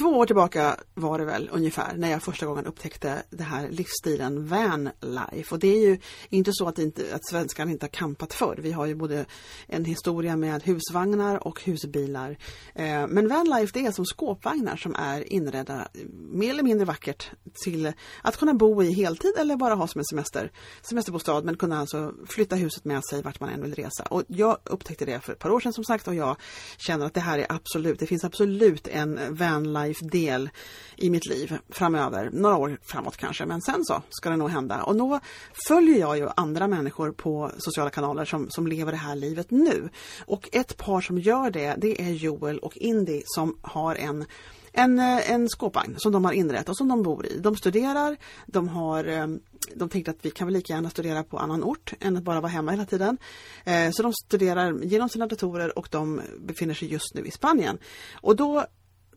Två år tillbaka var det väl ungefär när jag första gången upptäckte den här livsstilen van life. Och det är ju inte så att, inte, att svenskarna inte har kampat förr. Vi har ju både en historia med husvagnar och husbilar. Eh, men van life det är som skåpvagnar som är inredda mer eller mindre vackert till att kunna bo i heltid eller bara ha som en semester, semesterbostad men kunna alltså flytta huset med sig vart man än vill resa. Och jag upptäckte det för ett par år sedan som sagt och jag känner att det här är absolut, det finns absolut en van life life-del i mitt liv framöver, några år framåt kanske, men sen så ska det nog hända. Och då följer jag ju andra människor på sociala kanaler som, som lever det här livet nu. Och ett par som gör det, det är Joel och Indy som har en en, eh, en skåpvagn som de har inrett och som de bor i. De studerar, de har ehm, de tänkte att vi kan väl lika gärna studera på annan ort än att bara vara hemma hela tiden. Eh, så de studerar genom sina datorer och de befinner sig just nu i Spanien. Och då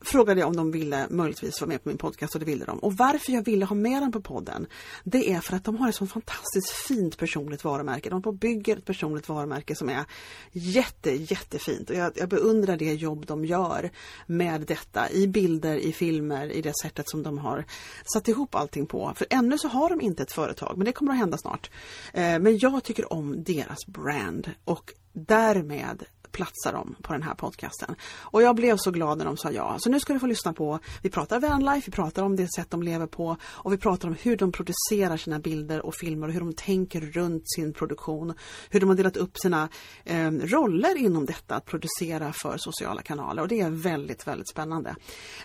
frågade jag om de ville möjligtvis vara med på min podcast och det ville de. Och varför jag ville ha med dem på podden, det är för att de har ett så fantastiskt fint personligt varumärke. De på bygger ett personligt varumärke som är jätte, jättefint och jag, jag beundrar det jobb de gör med detta i bilder, i filmer, i det sättet som de har satt ihop allting på. För ännu så har de inte ett företag, men det kommer att hända snart. Eh, men jag tycker om deras brand och därmed platsar de på den här podcasten. Och jag blev så glad när de sa ja. Så nu ska du få lyssna på, vi pratar vanlife, vi pratar om det sätt de lever på och vi pratar om hur de producerar sina bilder och filmer och hur de tänker runt sin produktion. Hur de har delat upp sina eh, roller inom detta att producera för sociala kanaler och det är väldigt, väldigt spännande.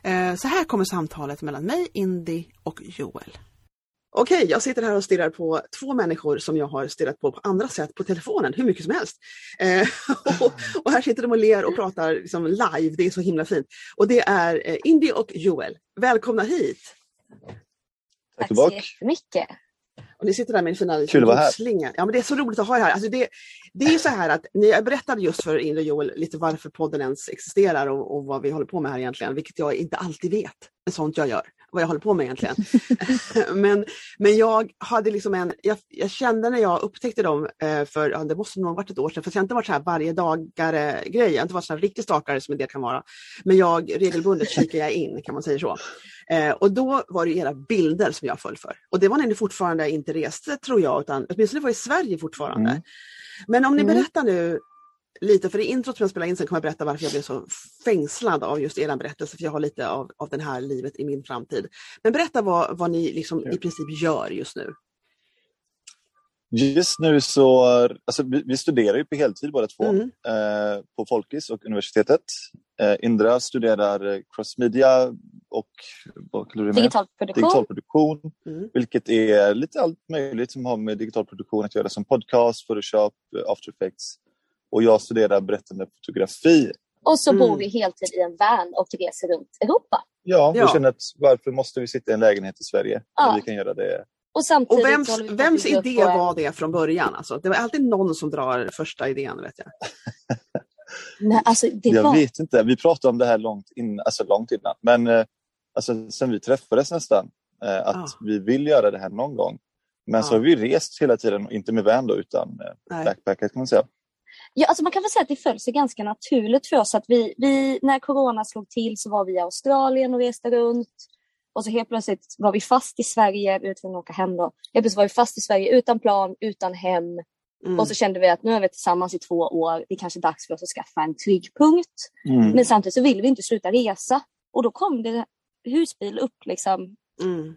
Eh, så här kommer samtalet mellan mig, Indy och Joel. Okej, okay, jag sitter här och stirrar på två människor som jag har stirrat på på andra sätt på telefonen hur mycket som helst. Eh, och, och, här sitter de och ler och pratar liksom live, det är så himla fint. Och det är eh, Indy och Joel. Välkomna hit! Tack så jättemycket! Och ni sitter där med en fina ljusslinga. Ja, men det är så roligt att ha er här. Alltså det, det är så här att jag berättade just för Indy och Joel lite varför podden ens existerar och, och vad vi håller på med här egentligen, vilket jag inte alltid vet. Sånt jag gör vad jag håller på med egentligen. men, men jag hade liksom en, jag, jag kände när jag upptäckte dem eh, för, ja, det måste nog varit ett år sedan, för jag har inte varit så här varje dagare grej, jag har inte varit så här riktigt stakare som en del kan vara. Men jag regelbundet kikar jag in kan man säga så. Eh, och då var det era bilder som jag föll för. Och det var när ni fortfarande inte reste tror jag, utan åtminstone var i Sverige fortfarande. Mm. Men om ni mm. berättar nu lite, för i introt som jag spelade in sen kommer jag berätta varför jag blev så fängslad av just er berättelse, för jag har lite av, av det här livet i min framtid. Men berätta vad, vad ni liksom i princip gör just nu. Just nu så, alltså vi, vi studerar ju på heltid båda två mm. eh, på Folkis och universitetet. Eh, Indra studerar crossmedia och digital produktion, digital produktion mm. vilket är lite allt möjligt som har med digital produktion att göra som podcast, Photoshop, After Effects och jag studerar berättande fotografi. Och så bor mm. vi heltid i en van och reser runt Europa. Ja, jag känner att varför måste vi sitta i en lägenhet i Sverige ja. när vi kan göra det och, samtidigt och vems, vems idé var det från början? Alltså, det var alltid någon som drar första idén, vet jag. Nej, alltså, jag var... vet inte, vi pratade om det här långt, in, alltså, långt innan. Men eh, alltså, sen vi träffades nästan, eh, att ah. vi vill göra det här någon gång. Men ah. så har vi rest hela tiden, inte med van då, utan eh, backpacket kan man säga. Ja, alltså man kan väl säga att det föll sig ganska naturligt för oss att vi, vi, när corona slog till så var vi i Australien och reste runt. Och så helt plötsligt var vi fast i Sverige, vi var tvungna att åka hem då. Helt plötsligt var vi fast i Sverige utan plan, utan hem. Mm. Och så kände vi att nu är vi tillsammans i två år, det är kanske är dags för oss att skaffa en trygg punkt. Mm. Men samtidigt så vill vi inte sluta resa. Och då kom det husbil upp liksom. Mm.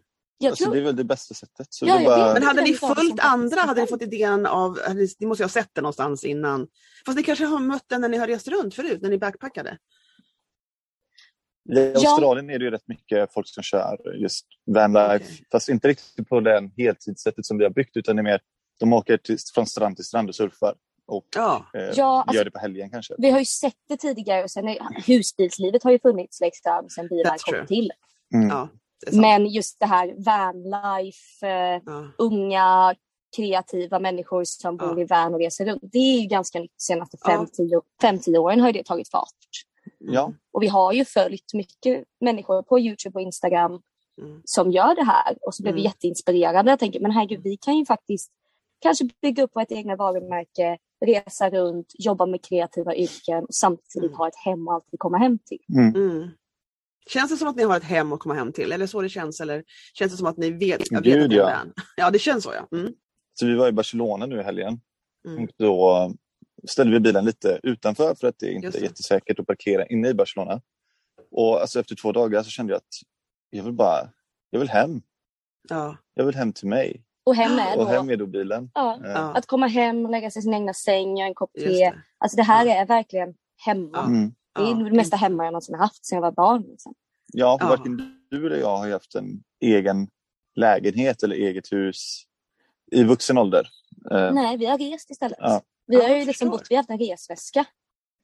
Alltså, tror... Det är väl det bästa sättet. Så ja, det bara... Men hade ni följt andra? Hade ni fått idén av, ni måste ju ha sett det någonstans innan. Fast ni kanske har mött den när ni har rest runt förut, när ni backpackade? I Australien är det ju rätt mycket folk som kör just vanlife, okay. fast inte riktigt på den heltidssättet som vi har byggt utan det är mer de åker till, från strand till strand och surfar och ja. Eh, ja, alltså, gör det på helgen kanske. Vi har ju sett det tidigare och sen är, husbilslivet har ju funnits liksom sen bilar kom till. Mm. Ja, Men just det här vanlife, eh, ja. unga kreativa människor som bor i van och reser runt. Det är ju ganska nytt. De senaste 5-10 åren har det tagit fart. Ja. Och vi har ju följt mycket människor på Youtube och Instagram mm. som gör det här. Och så blev mm. vi jätteinspirerade. Jag tänker, men herregud, vi kan ju faktiskt kanske bygga upp vårt egna varumärke, resa runt, jobba med kreativa yrken och samtidigt mm. ha ett hem och alltid komma hem till. Mm. Känns det som att ni har ett hem att komma hem till? Eller så det känns? Eller känns det som att ni vet, vet Gud, att ja. ja, det känns så ja. Mm. Så vi var i Barcelona nu i helgen. Mm. Och då ställde vi bilen lite utanför för att det inte är jättesäkert att parkera inne i Barcelona. Och alltså efter två dagar så kände jag att jag vill bara, jag vill hem. Ja. Jag vill hem till mig. Och hem är då, och hem är då bilen. Ja, ja. Att komma hem, lägga sig i sin egna säng, göra en kopp te. Det. Alltså det här är verkligen hemma. Mm. Det är det mesta hemma jag någonsin haft sedan jag var barn. Liksom. Ja, för varken du eller jag har haft en egen lägenhet eller eget hus i vuxen ålder. Eh, Nej, vi har rest istället. Ja. Vi har ju liksom bott, vi har haft en resväska.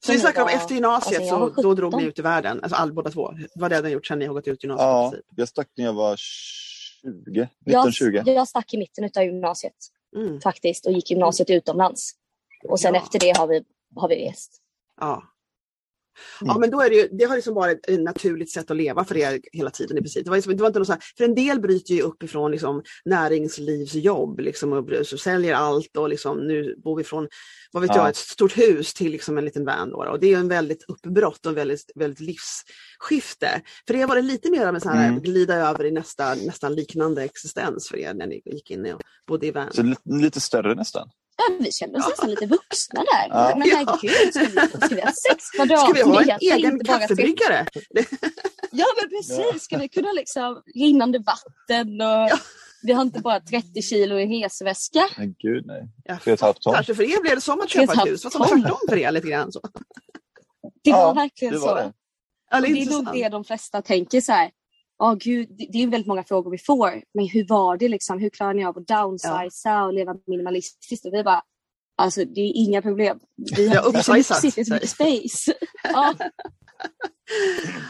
Så vi snackar om efter gymnasiet alltså, så då drog ni ut i världen, alltså all, båda två. Vad det ni gjort sen ni har gått ut gymnasiet? Ja, jag stack när jag var 20, 19, 20. Jag, jag stack i mitten av gymnasiet mm. faktiskt och gick gymnasiet utomlands. Och sen ja. efter det har vi, har vi rest. Ja. Mm. Ja men då är det ju, det har liksom varit ett naturligt sätt att leva för er hela tiden i princip. Det var, liksom, det var inte något så här, för en del bryter ju uppifrån liksom, näringslivsjobb liksom, och så säljer allt och liksom, nu bor vi från, vad vet ja. jag, ett stort hus till liksom, en liten van. Då, och det är en väldigt uppbrott och en väldigt, väldigt livsskifte. För er var det lite mer av en sån här mm. glida över i nästa, nästan liknande existens för er när ni gick in och bodde i van. Så lite större nästan? Ja, vi kände oss ja. nästan lite vuxna där. Ja. Men herregud, ska vi, ska vi ha sex kvadratmeter? Ska vi ha en egen kaffebryggare? ja men precis, ska vi kunna liksom rinnande vatten och ja. vi har inte bara 30 kilo i resväska. Men gud nej. Ett Kanske för er blev det som att köpa ett hus, fast tvärtom för er lite grann. Så. Det var verkligen det var så. Det. Ja, det, det är nog det de flesta tänker så här oh, gud, det är väldigt många frågor vi får. Men hur var det liksom? Hur klarar ni av att downsiza ja. och leva minimalistiskt? Och vi bara, alltså det är inga problem. Vi har upsizat. Det är mycket space. ja.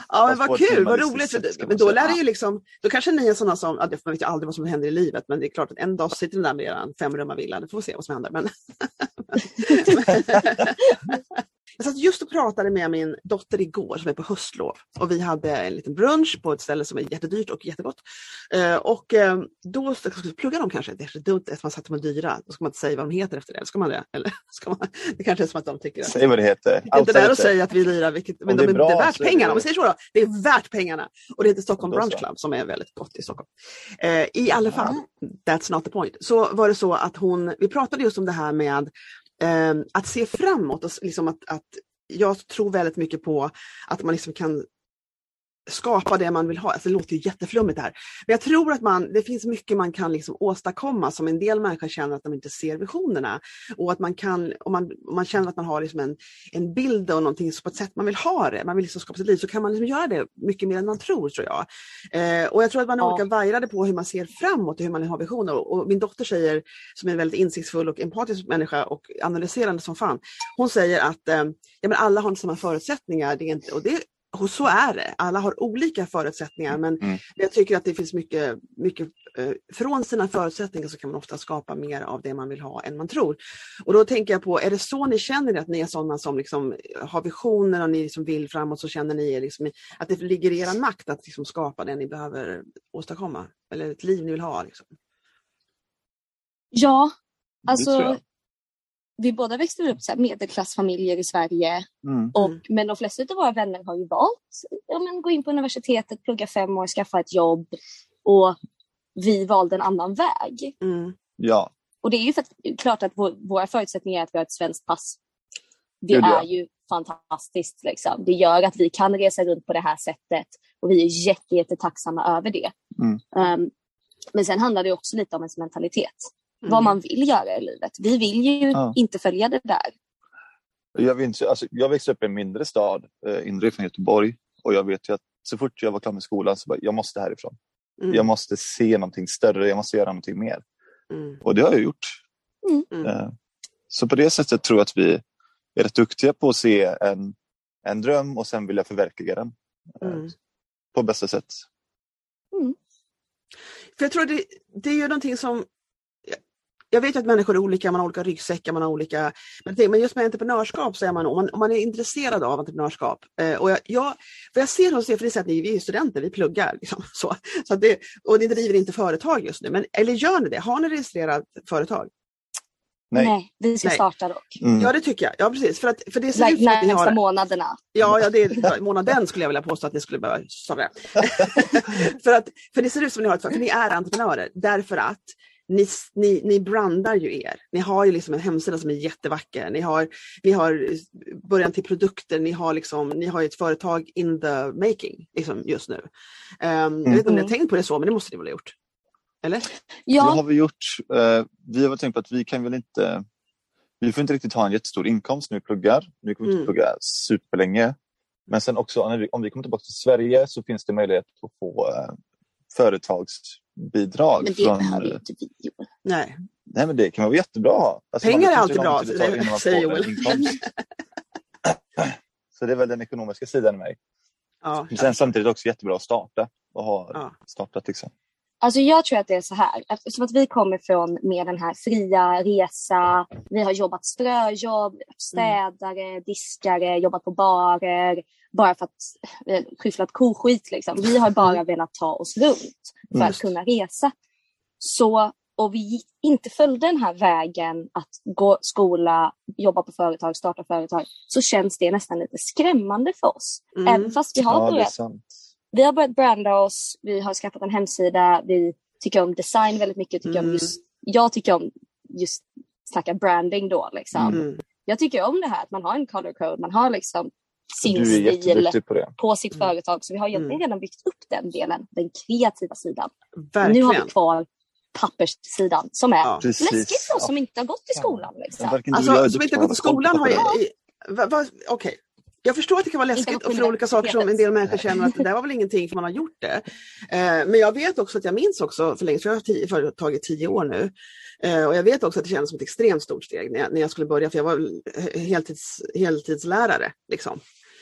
ja men vad kul, vad roligt. För, men då lär det ju liksom, då kanske ni är sådana som, man vet ju aldrig vad som händer i livet, men det är klart att en dag sitter ni där med er femrummarvilla, det får vi se vad som händer. Men Jag satt just och pratade med min dotter igår som är på höstlov och vi hade en liten brunch på ett ställe som är jättedyrt och jättegott. Eh, och eh, då jag plugga dem kanske, det är så dumt att man sätter dem dyra, då ska man inte säga vad de heter efter det, ska man det? Eller ska man, det kanske är som att de tycker att... Säg vad det heter. Är inte där att säga att vi är dyra, vilket, men det är, de, bra, det är värt pengarna, om vi säger så då. Det är värt pengarna. Och det heter Stockholm Brunch Club som är väldigt gott i Stockholm. Eh, I alla fall, that's not the point. Så var det så att hon, vi pratade just om det här med Ehm, att se framåt och liksom att, att jag tror väldigt mycket på att man liksom kan skapa det man vill ha. Alltså, det låter ju jätteflummigt det här. Men jag tror att man, det finns mycket man kan liksom åstadkomma som en del människor känner att de inte ser visionerna. Och att man kan, om man, om man känner att man har liksom en, en bild och någonting på ett sätt man vill ha det, man vill liksom skapa sitt liv, så kan man liksom göra det mycket mer än man tror tror jag. Eh, och jag tror att man är ja. olika vajrade på hur man ser framåt och hur man har visioner. Och, min dotter säger, som är en väldigt insiktsfull och empatisk människa och analyserande som fan, hon säger att eh, ja, men alla har inte samma förutsättningar. Det är inte, och det och så är det. Alla har olika förutsättningar men mm. jag tycker att det finns mycket, mycket eh, från sina förutsättningar så kan man ofta skapa mer av det man vill ha än man tror. Och då tänker jag på, är det så ni känner att ni är sådana som liksom har visioner och ni liksom vill framåt så känner ni liksom att det ligger i er makt att liksom skapa det ni behöver åstadkomma? Eller ett liv ni vill ha? Liksom? Ja, alltså vi båda växte upp så medelklassfamiljer i Sverige. Mm. Och, men de flesta av våra vänner har ju valt ja, men gå in på universitetet, plugga fem år, skaffa ett jobb. Och vi valde en annan väg. Mm. Ja. Och det är ju för att, klart att vår, våra förutsättningar är att vi har ett svenskt pass. Det är ja. ju fantastiskt. Liksom. Det gör att vi kan resa runt på det här sättet. Och vi är jätte, jättetacksamma över det. Mm. Um, men sen handlar det också lite om ens mentalitet mm. vad man vill göra i livet. Vi vill ju ja. inte följa det där. Jag, vet, alltså, jag växte upp i en mindre stad, eh, inre från Göteborg. Och jag vet ju att så fort jag var klar med skolan så bara, jag måste härifrån. Mm. Jag måste se någonting större, jag måste göra någonting mer. Mm. Och det har jag gjort. Mm. Eh, Så på det sättet tror jag att vi är rätt duktiga på att se en, en dröm och sen vilja förverkliga den. eh, Mm. På bästa sätt. För jag tror det, det är ju någonting som jag vet att människor är olika, man har olika ryggsäckar, man har olika... Men just med entreprenörskap så är man, om man, om man är intresserad av entreprenörskap. Eh, och jag, jag, vad jag ser hos er, för det är att ni vi är studenter, vi pluggar. Liksom, så, så att det, och ni driver inte företag just nu, men eller gör ni det? Har ni registrerat företag? Nej. vi ska Nej. starta dock. Mm. Ja det tycker jag, ja precis. För, att, för det ser Like, ut som att ni har... månaderna. Ja, ja det är månaden skulle jag vilja påstå att ni skulle behöva starta. för, att, för det ser ut som att ni har ett för ni är entreprenörer därför att ni, ni, ni brandar ju er. Ni har ju liksom en hemsida som är jättevacker. Ni har, ni har början till produkter, ni har, liksom, ni har ju ett företag in the making liksom, just nu. Ehm, Jag vet inte om ni har Mm. tänkt på det så, men det måste ni väl ha gjort? Eller? Det Ja, har vi gjort. Eh, vi har väl tänkt på att vi kan väl inte vi får inte riktigt ha en jättestor inkomst när vi pluggar. Vi kommer inte Mm. plugga superlänge. Men sen också vi, om vi kommer tillbaka till Sverige så finns det möjlighet att få eh, företagsbidrag. men det från, behöver eh, inte vi. Joel. Nej. Nej men det kan vara jättebra att ha. Alltså, Pengar man är alltid bra, det säger Joel. Så det är väl den ekonomiska sidan i mig. Ja, Men sen samtidigt också jättebra att starta och ha Ja. startat liksom. Alltså jag tror att det är så här, eftersom att vi kommer från med den här fria resa, vi har jobbat ströjobb, städare, diskare, jobbat på barer, bara för att eh, skyfflat koskit liksom. Vi har bara velat ta oss runt för Mm. att kunna resa. Så, och vi gick- inte följde den här vägen att gå skola, jobba på företag, starta företag, så känns det nästan lite skrämmande för oss. Mm. Även fast vi har Ja, börjat vi har börjat branda oss, vi har skaffat en hemsida, vi tycker om design väldigt mycket. Tycker Mm. om just, jag tycker om just snacka branding då. Liksom. Mm. Jag tycker om det här att man har en color code, man har liksom sin stil på på sitt Mm. företag. Så vi har egentligen Mm. redan byggt upp den delen, den kreativa sidan. Verkligen. Nu har vi kvar papperssidan som är Ja. Precis. läskigt för oss Ja. som inte har gått i skolan. Liksom. Alltså, som inte på att hålla skolan har ju... i- Okej. Jag förstår att det kan vara läskigt gått och för olika saker som en del människor känner att det där var väl ingenting för man har gjort det. Eh, men jag vet också att jag minns också för länge, för jag har tio, företag i tio år nu. Eh, och jag vet också att det kändes som ett extremt stort steg när jag, när jag skulle börja, för jag var eh, heltids, heltidslärare. Liksom.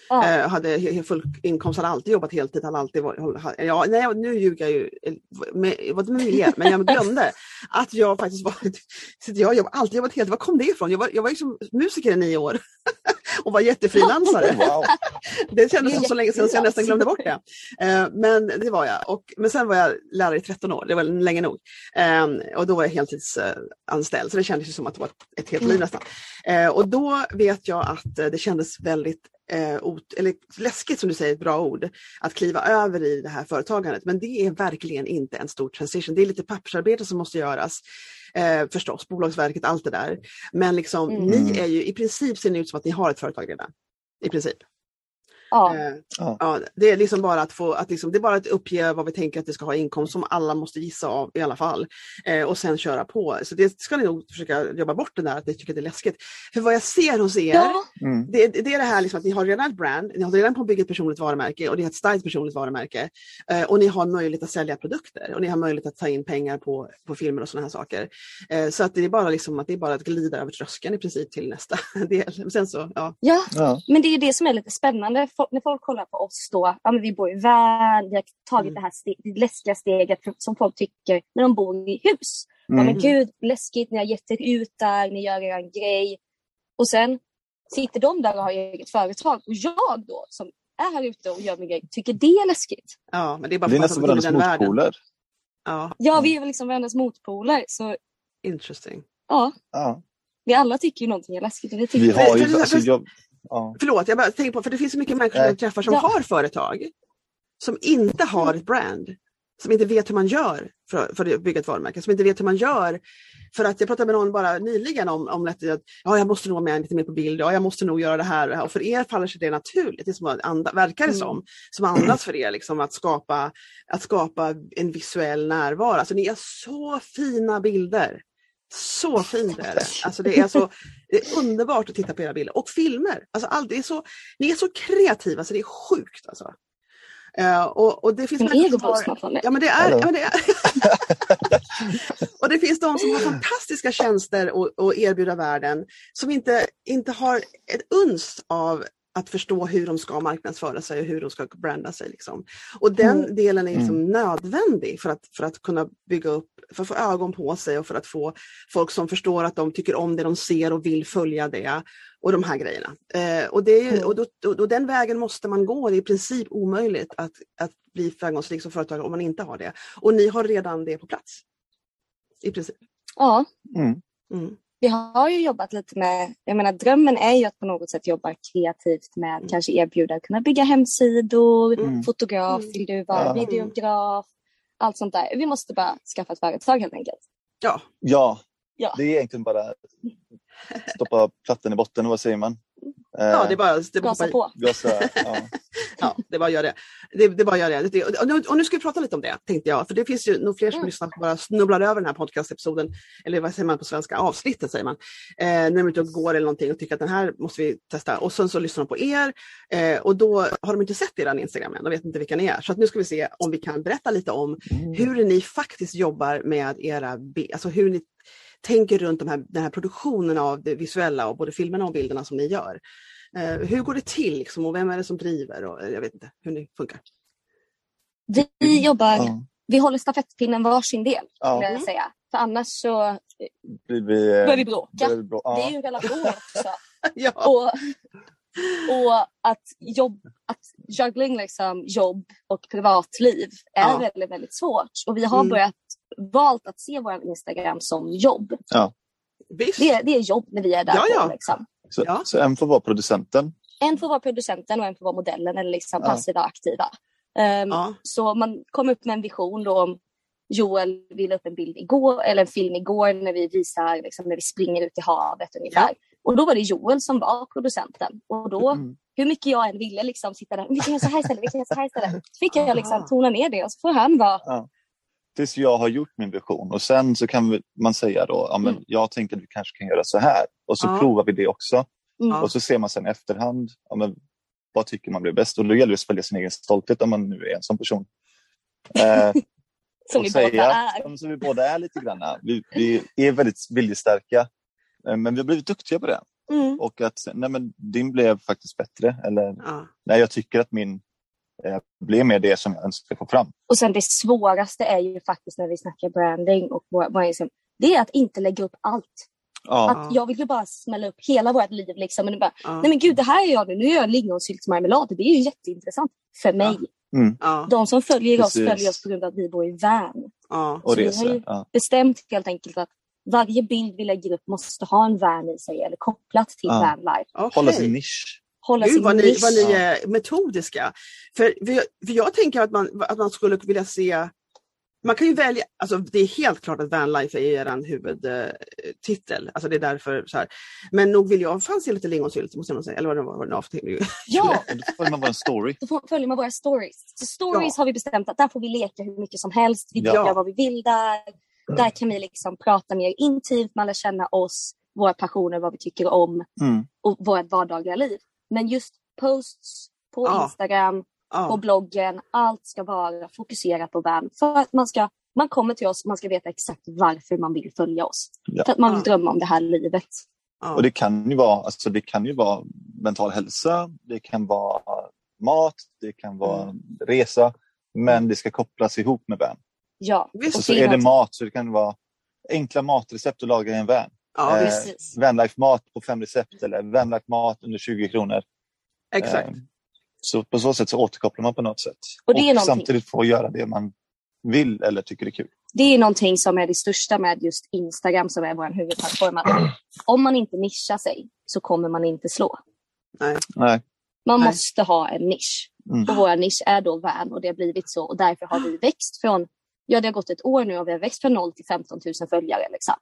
Ja. Eh, hade full inkomst, hade alltid jobbat heltid, hade alltid varit, ja, nej, nu ljuger jag ju, med, vad med vilja, men jag glömde att jag faktiskt var, så att jag har alltid jobbat heltid, var kom det ifrån? Jag var, jag var liksom musiker i nio år och var jättefrilansare. Wow. Det kändes Det som så länge sedan så jag nästan glömde bort det. Eh, men det var jag. Och, men sen var jag lärare i 13 år, det var länge nog. Eh, och då var jag heltidsanställd, så det kändes som att det var ett, helt liv nästan. Eh, och då vet jag att det kändes väldigt eh, ot, eller läskigt, som du säger, ett bra ord, att kliva över i det här företagandet. Men det är verkligen inte en stor transition. Det är lite pappersarbete som måste göras. Eh, förstås, Bolagsverket, allt det där. Men liksom, Mm. ni är ju, i princip ser ni ut som att ni har ett företag redan. I princip. Ja. Eh, Ja. Ja, det är liksom bara att få, att liksom, det är bara att uppge vad vi tänker att det ska ha inkomst som alla måste gissa av i alla fall. Eh, och sen köra på. Så det ska ni nog försöka jobba bort det där att ni tycker att det är läskigt. För vad jag ser hos er, ja. Mm. det, det är det här liksom att ni har redan ett brand, ni har redan på att bygga ett personligt varumärke och det är ett starkt personligt varumärke. Eh, och ni har möjlighet att sälja produkter och ni har möjlighet att ta in pengar på, på filmer och sådana här saker. Eh, så att det är bara liksom att det är bara att glida över tröskeln i princip till nästa del. Men Sen så, ja. ja, Ja. Men det är det som är lite spännande. Folk, när folk kollar på oss då, ja men vi bor i van, vi har tagit Mm. det här ste- det läskiga steget som folk tycker när de bor i hus. Ja men Mm. gud, läskigt, ni har gett er ut där, ni gör er grej. Och sen sitter de där och har eget företag och jag då som är här ute och gör min grej, tycker det är läskigt. ja, men det är bara Vi är för att nästan man den världen. motpoler. Ja, Ja, vi är väl liksom varandras motpoler. Så interesting. ja, Ja. vi alla tycker ju någonting är läskigt. Och vi tycker Vi har ju, alltså, jag, ja. Förlåt, jag bara tänker på, för det finns så mycket människor jag träffar som Ja. har företag som inte har ett brand. Som inte vet hur man gör för, för att bygga ett varumärke. Som inte vet hur man gör. För att jag pratade med någon bara nyligen om, om att ja, jag måste nog vara med lite mer på bild. Ja, jag måste nog göra det här. och det här. Och för er faller sig det naturligt. Det är som att anda, verkar det Mm. som. Som andas för er. Liksom, att, skapa, att skapa en visuell närvaro. Alltså, ni har så fina bilder. Så fint är det. Alltså, det, är så, det är underbart att titta på era bilder. Och filmer. Alltså, allt, det är så, ni är så kreativa så det är sjukt. Alltså. Uh, och, och det finns en människor som egoboost har-. Ja men det är, ja, men det är. och det finns de som har fantastiska tjänster att erbjuda världen som inte, inte har ett uns av att förstå hur de ska marknadsföra sig och hur de ska branda sig. Liksom. Och den Mm. delen är liksom nödvändig för att, för att kunna bygga upp, för att få ögon på sig och för att få folk som förstår att de tycker om det de ser och vill följa det. Och de här grejerna. Eh, och, det är, ju- Mm. och, då, och, och den vägen måste man gå. Det är i princip omöjligt att, att bli framgångsrik som företagare om man inte har det. Och ni har redan det på plats. I princip. Ja, Mm. Mm. vi har ju jobbat lite med, jag menar drömmen är ju att på något sätt jobba kreativt med Mm. kanske erbjuda att kunna bygga hemsidor, Mm. fotograf, Mm. vill du vara videograf, allt sånt där. Vi måste bara skaffa ett företag helt enkelt. Ja, Ja, Ja. det är egentligen bara stoppa plattan i botten, vad säger man? Eh, ja det är bara, det Gasa på. Gasa, ja. Ja, det är bara att göra det. Det, det är bara att göra det. Och, nu, och nu ska vi prata lite om det, tänkte jag. För det finns ju nog fler som Mm. lyssnar som bara snubblar över den här podcastepisoden. Eller vad säger man på svenska? Avsnittet säger man. Eh, när de är ute och går eller någonting och tycker att den här måste vi testa. Och sen så lyssnar de på er. Eh, och då har de inte sett er Instagram än. De vet inte vilka ni är. Så att nu ska vi se om vi kan berätta lite om hur ni faktiskt jobbar med era, alltså hur ni tänker runt de här, den här produktionen av det visuella och både filmerna och bilderna som ni gör. Eh, hur går det till liksom, och vem är det som driver? Och, eh, jag vet inte hur ni funkar. Vi jobbar, Ja. vi håller stafettpinnen varsin del, Ja. jag säga. För annars så Blir vi, eh, börjar vi bråka. blir vi bra? Det är ju Ja. en relation också. ja. Och, och att, jobb, att juggling liksom jobb och privatliv är Ja. väldigt, väldigt svårt. Och vi har Mm. börjat valt att se vår Instagram som jobb. Visst. Det, är- det är jobb när vi är där. Ja, ja. Liksom. Så, Ja. så en får vara producenten. En får vara producenten och en får vara modellen eller liksom Ja. passiva aktiva. Ehm, Ja. Så man kom upp med en vision då om Joel ville upp en bild igår, eller en film igår när vi visar liksom, när vi springer ut i havet ungefär. Och då var det Joel som var producenten. Och då, Mm. hur mycket jag än ville liksom sitta där, vi kan göra så här istället, vi kan göra så här istället. Fick jag liksom tona ner det och så får han vara, Tills jag har gjort min vision och sen så kan man säga då, ja, men Mm. jag tänker att vi kanske kan göra så här. Och så Ja. provar vi det också. mm. Och så ser man sen efterhand, ja, men, vad tycker man blir bäst? Och då gäller det att spela sin egen stolthet om man nu är en sån person. Eh, som vi säga- båda är. Som vi båda är lite grann. Vi, vi är väldigt viljestarka. eh, Men vi har blivit duktiga på det. Mm. Och att nej, men din blev faktiskt bättre. Eller Ja. nej, jag tycker att min eh, blev mer det som jag önskar få fram. Och sen det svåraste är ju faktiskt när vi snackar branding och liksom, det är att inte lägga upp allt. Ja, Att jag vill ju bara smälla upp hela vårt liv liksom. Men bara, Ja. nej men gud det här är jag nu, nu gör jag lingonsyltmarmelad. Det är ju jätteintressant för mig. mm, Ja. De som följer oss Precis. följer oss på grund av att vi bor i van. Ja. och Så vi har ju- Ja. Bestämt helt enkelt att varje bild vi lägger upp måste ha en van i sig eller kopplat till Ja. vanlife. Okej. Hålla sin nisch. Hålla Gud sin vad ni, nisch. vad ni är metodiska. För, för, jag tänker att man, att man skulle vilja se man kan ju välja, alltså det är helt klart att vanlife är er huvudtitel, alltså det är därför så här. Men nog vill jag fan se lite lingonsylt, måste jag nog säga, eller vad det var, vad det var. Ja, då följer man en story. då får- följer man våra stories. Så stories Ja. har vi bestämt att där får vi leka hur mycket som helst. Vi Ja. gör vad vi vill där. Där kan vi liksom prata mer intimt, man lär känna oss, våra passioner, vad vi tycker om Mm. och vårt vardagliga liv. Men just posts på Ja. Instagram, på Ja, bloggen, allt ska vara fokuserat på van. För att man ska, man kommer till oss, man ska veta exakt varför man vill följa oss. Ja. För att man vill drömma om det här livet. ja. Och det kan ju vara, alltså det kan ju vara mental hälsa, det kan vara mat, det kan vara Mm. resa. Men det ska kopplas ihop med van. Ja, Visst. Och Och så är det mat, så det kan vara enkla matrecept att laga i en van. Ja Eh, precis. Vanlife-mat på fem recept eller Vanlife-mat under 20 kronor. exakt. Eh, Så på så sätt så återkopplar man på något sätt. Och det är någonting- samtidigt få göra det man vill eller tycker är kul. Det är någonting som är det största med just Instagram som är vår huvudplattform. Att om man inte nischar sig så kommer man inte slå. Nej. Nej. Man Nej. måste ha en nisch. Mm. Och vår nisch är då van och det har blivit så. Och därför har vi växt från, ja det har gått ett år nu och vi har växt från 0 till 15 000 följare. Liksom.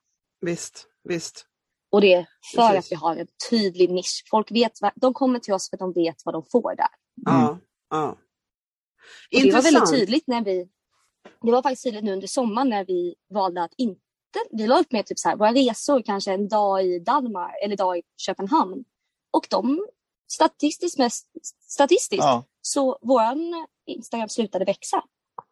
Visst, visst. Och det är för Precis. att vi har en tydlig nisch. Folk vet, de kommer till oss för att de vet vad de får där. Ja, ja. Och det var väldigt Intressant. tydligt när vi, det var faktiskt tydligt nu under sommaren när vi valde att inte, vi la upp med typ så här, våra resor kanske en dag i Danmark eller dag i Köpenhamn. Och de, statistiskt mest, statistiskt, Ja. så våran Instagram slutade växa.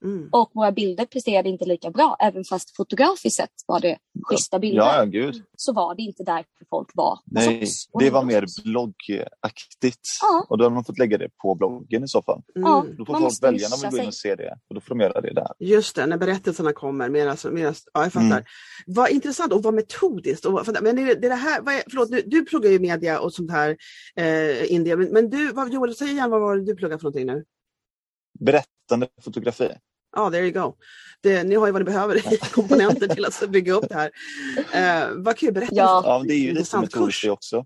Mm. Och våra bilder presterade inte lika bra. Även fast fotografiskt sett var det schyssta bilder. Ja, ja, gud. Så var det inte därför folk var hos Nej, det var mer bloggaktigt. Ja. Och då hade man fått lägga det på bloggen i så fall. Ja. Mm. Då får Man folk välja när nischa vill gå in och se det. Och då får de göra det där. Just det, när berättelserna kommer. Mera, mera, ja, jag fattar. Mm. Vad intressant och vad metodiskt. Och, vad- men det, det, är det här, vad är, förlåt, du, du pluggar ju media och sånt här, eh, India. Men, men du, vad, Joel, säg igen vad var det du pluggar för någonting nu? Berättande fotografi. Ja, there you go. Det, ni har ju vad ni behöver i komponenter till att bygga upp det här. Eh, vad kul, berätta. Ja. Ja, det är ju lite Intressant metodiskt kurs. det också.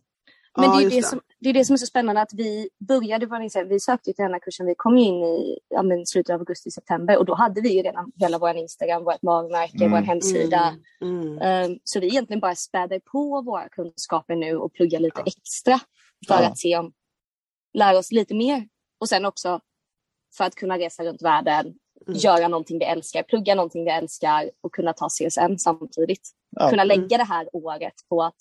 Men det, är det, det. som, det är det som är så spännande att vi började, vad ni säger, vi sökte till den här kursen, vi kom in i ja, men slutet av augusti, september och då hade vi ju redan hela vår Instagram, vårt varumärke, Mm. vår hemsida. Mm, mm. Um, så vi egentligen bara späder på våra kunskaper nu och pluggar lite Ja. extra för Ja. att se om, lära oss lite mer. Och sen också för att kunna resa runt världen, Mm. göra någonting vi älskar, plugga någonting vi älskar och kunna ta CSN samtidigt. Ja. Kunna lägga det här året på att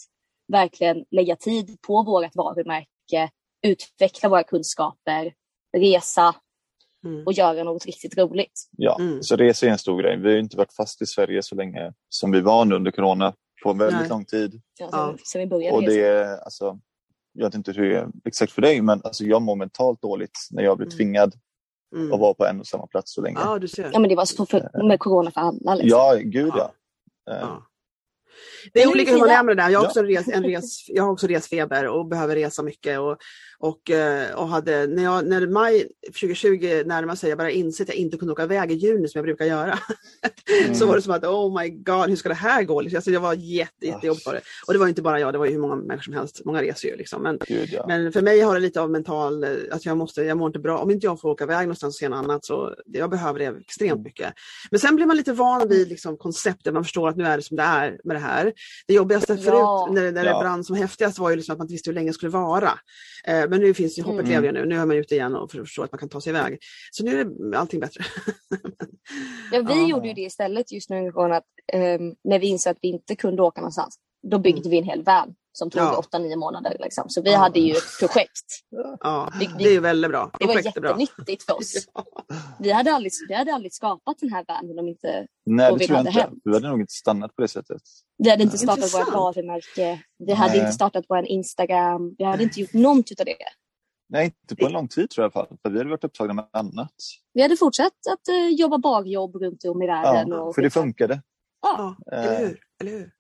verkligen lägga tid på vårt varumärke, utveckla våra kunskaper, resa Mm. och göra något riktigt roligt. Ja, Mm. så resa är en stor grej. Vi har inte varit fast i Sverige så länge som vi var nu under corona. På en väldigt Nej. lång tid. Ja, Ja. Sen, sen vi började Och det är, alltså, jag vet inte hur det är exakt för dig, men alltså, jag mår mentalt dåligt när jag blir Mm. tvingad Mm. att vara på en och samma plats så länge. Ja, du ser. Ja, men det var så för, med corona för alla. Liksom. Ja, gud ja. Eh, Ja. Det är olika hur man är med det där. Jag har också, res, en res, jag har också resfeber och behöver resa mycket. Och, och, eh, och hade, när, jag, när maj 2020 närmade sig, jag började inse att jag inte kunde åka iväg i juni som jag brukar göra. Mm. så var det som att, oh my god, hur ska det här gå? Alltså, jag var jätte, jättejobbigt på det. Och det var inte bara jag, det var ju hur många människor som helst. Många reser ju liksom. Men, Gud, ja. men för mig har det lite av mental, eh, att jag måste, jag mår inte bra. Om inte jag får åka iväg någonstans och se något annat så jag behöver det extremt Mm. mycket. Men sen blir man lite van vid liksom, konceptet, man förstår att nu är det som det är med det här. Det jobbigaste förut, Ja. när, när det Ja. brann som häftigast var ju liksom att man inte visste hur länge det skulle vara. Eh, men nu finns det, hoppet Mm. lever ju nu, nu är man ute igen och förstår att man kan ta sig iväg. Så nu är det allting bättre. Ja, vi Ja. gjorde ju det istället just nu att ehm, när vi insåg att vi inte kunde åka någonstans. Då byggde vi en hel van som tog. Ja. 8-9 månader. Liksom. Så vi Ja. hade ju ett projekt. ja, Vi- det är ju väldigt bra. Det var Projekt är bra. jättenyttigt för oss. Vi hade aldrig, vi hade aldrig skapat den här vanen om inte Nej, det vi tror jag hade inte. hänt. Du hade nog inte stannat på det sättet. vi hade inte startat Intressant. vårt varumärke. Vi hade Nej. inte startat vår Instagram. Vi hade inte gjort någonting av det. Nej, inte på en lång tid tror jag i alla fall. För vi hade varit upptagna med annat. Vi hade fortsatt att eh, jobba barjobb runt om i världen. Ja, och för det funkade. Ja, eller hur? Eller hur?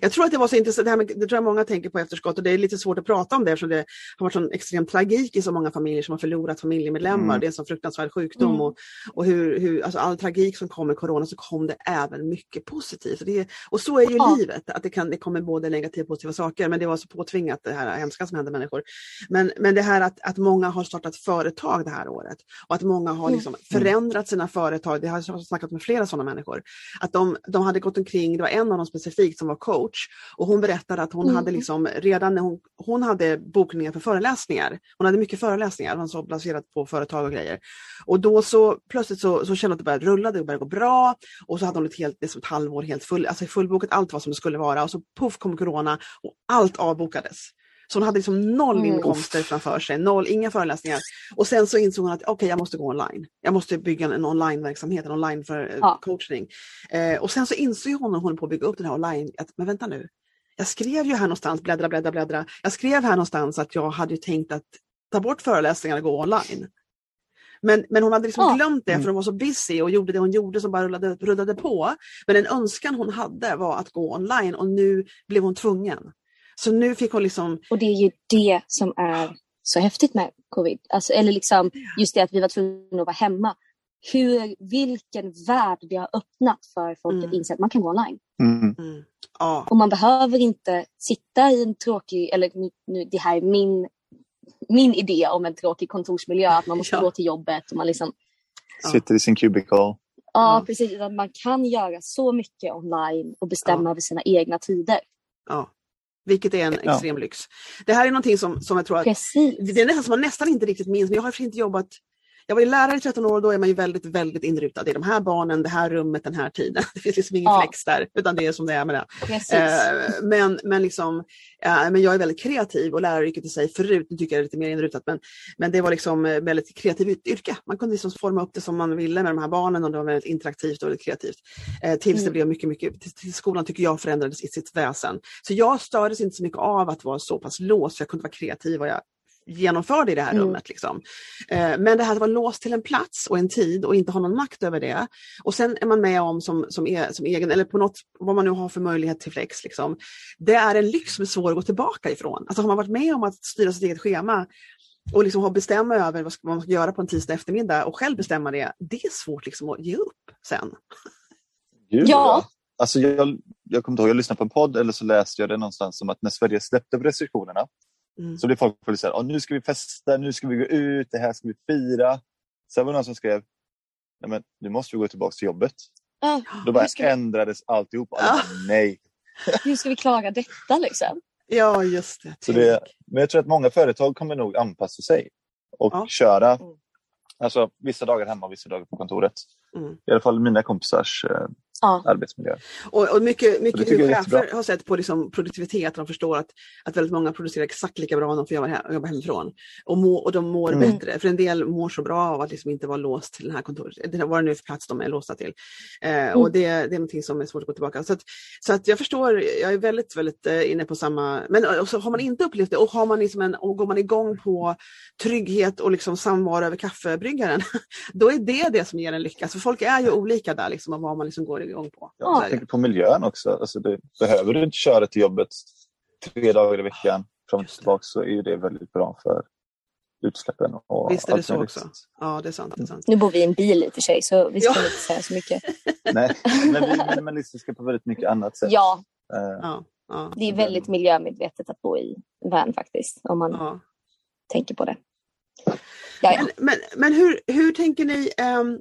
Jag tror att det var så intressant, det, här med, det tror jag många tänker på efterskott och det är lite svårt att prata om det eftersom det har varit sån extrem tragik i så många familjer som har förlorat familjemedlemmar. Mm. Det är en sån fruktansvärd sjukdom Mm. och, och hur, hur, alltså all tragik som kom med corona så kom det även mycket positivt. Och, det, och så är ju Ja. livet, att det, kan, det kommer både negativa och positiva saker men det var så påtvingat det här hemska som hände människor. Men, men det här att, att många har startat företag det här året och att många har Mm. liksom förändrat sina företag. Det har jag snackat med flera sådana människor. Att de, de hade gått omkring, det var en av dem specifikt som var coach och hon berättade att hon Mm. hade liksom redan när hon, hon hade bokningar för föreläsningar. Hon hade mycket föreläsningar, hon så baserat på företag och grejer. Och då så plötsligt så, så kände hon att det började rulla, det började gå bra och så hade hon ett helt, det är som ett halvår helt full, alltså fullbokat, allt var som det skulle vara och så puff kom corona och allt avbokades. Så hon hade liksom noll Mm. inkomster framför sig, noll, inga föreläsningar. Och sen så insåg hon att okej, jag måste gå online. Jag måste bygga en onlineverksamhet, en online för Ja. coaching. Eh, och sen så insåg hon när hon på att bygga upp den här online, att men vänta nu, jag skrev ju här någonstans, bläddra, bläddra, bläddra. Jag skrev här någonstans att jag hade ju tänkt att ta bort föreläsningarna och gå online. Men, men hon hade liksom Ja. glömt det Mm. för hon var så busy och gjorde det hon gjorde som bara rullade, rullade på. Men en önskan hon hade var att gå online och nu blev hon tvungen. Så nu fick hon liksom, Och det är ju det som är så häftigt med covid. Alltså, eller liksom just det att vi var tvungna att vara hemma. Hur, vilken värld det har öppnat för folk Mm. att inse att man kan gå online. Mm. mm, ja, Och man behöver inte sitta i en tråkig, eller nu, nu, det här är min, min idé om en tråkig kontorsmiljö, att man måste Ja. gå till jobbet och man liksom, Ja. Sitter i sin cubicle. ja, Ja. precis, att man kan göra så mycket online och bestämma Ja. över sina egna tider. ja. Vilket är en Ja. extrem lyx. Det här är någonting som, som jag tror att Precis. Det är nästan som man nästan inte riktigt minns, men jag har inte jobbat jag var ju lärare i 13 år och då är man ju väldigt, väldigt inrutad. Det är de här barnen, det här rummet, den här tiden. Det finns liksom ingen Ja. flex där, utan det är som det är med det. Eh, men, men, liksom, eh, men jag är väldigt kreativ och läraryrket i sig förut, nu tycker jag det är lite mer inrutat, men, men det var liksom eh, väldigt kreativt yrke. Man kunde liksom forma upp det som man ville med de här barnen och det var väldigt interaktivt och väldigt kreativt. Eh, tills det Mm. blev mycket, mycket, tills skolan tycker jag förändrades i sitt väsen. Så jag stördes inte så mycket av att vara så pass låst, för jag kunde vara kreativ och jag genomförde i det här Mm. rummet. Liksom. Eh, men det här att vara låst till en plats och en tid och inte ha någon makt över det. Och sen är man med om som, som, e, som egen, eller på något, vad man nu har för möjlighet till flex. Liksom. Det är en lyx som är svår att gå tillbaka ifrån. Alltså har man varit med om att styra sitt eget schema och liksom bestämma över vad, man ska göra på en tisdag eftermiddag och själv bestämma det, det är svårt liksom att ge upp sen. Gud, Ja. Alltså jag, jag kommer inte ihåg, jag lyssnade på en podd eller så läste jag det någonstans om att när Sverige släppte på restriktionerna Mm. så blev folk väldigt såhär, "Åh, nu ska vi festa, nu ska vi gå ut, det här ska vi fira. Sen var det någon som skrev, nej men nu måste vi gå tillbaka till jobbet. Ja, Då bara vi, ändrades alltihop. Alla Ja. bara, nej. hur ska vi klara detta liksom? Ja, just det. Så det. Men jag tror att många företag kommer nog anpassa sig och Ja. köra Mm. alltså, vissa dagar hemma och vissa dagar på kontoret. Mm. I alla fall mina kompisars eh, Ja. arbetsmiljö. Och, och mycket, mycket tycker hur chefer har sett på liksom produktivitet, de förstår att, att väldigt många producerar exakt lika bra när de får jobba, he- jobba hemifrån. Och, må, och de mår Mm. bättre, för en del mår så bra av att liksom inte vara låst till den här kontoret, det- vad det nu är för plats de är låsta till. Eh, Och det, det är någonting som är svårt att gå tillbaka. Så, att, så att jag förstår, jag är väldigt, väldigt eh, inne på samma, men och så har man inte upplevt det och, har man liksom en, och går man igång på trygghet och liksom samvaro över kaffebryggaren, då är det det som ger en lycka. Så folk är ju olika där, liksom, av vad man liksom går igång på. Ja, jag tänker på miljön också. Alltså det, behöver du inte köra till jobbet tre dagar i veckan fram och tillbaka så är ju det väldigt bra för utsläppen. Och Visst är det allt så också. Ja, det är sant. Det är sant. Nu bor vi i en bil i och för sig så vi ska Ja. inte säga så mycket. Nej, men vi är minimalistiska på väldigt mycket annat sätt. Ja, Eh, Ja, ja, det är väldigt miljömedvetet att bo i van faktiskt. Om man ja. tänker på det. Men, men, men hur, hur tänker ni? ehm,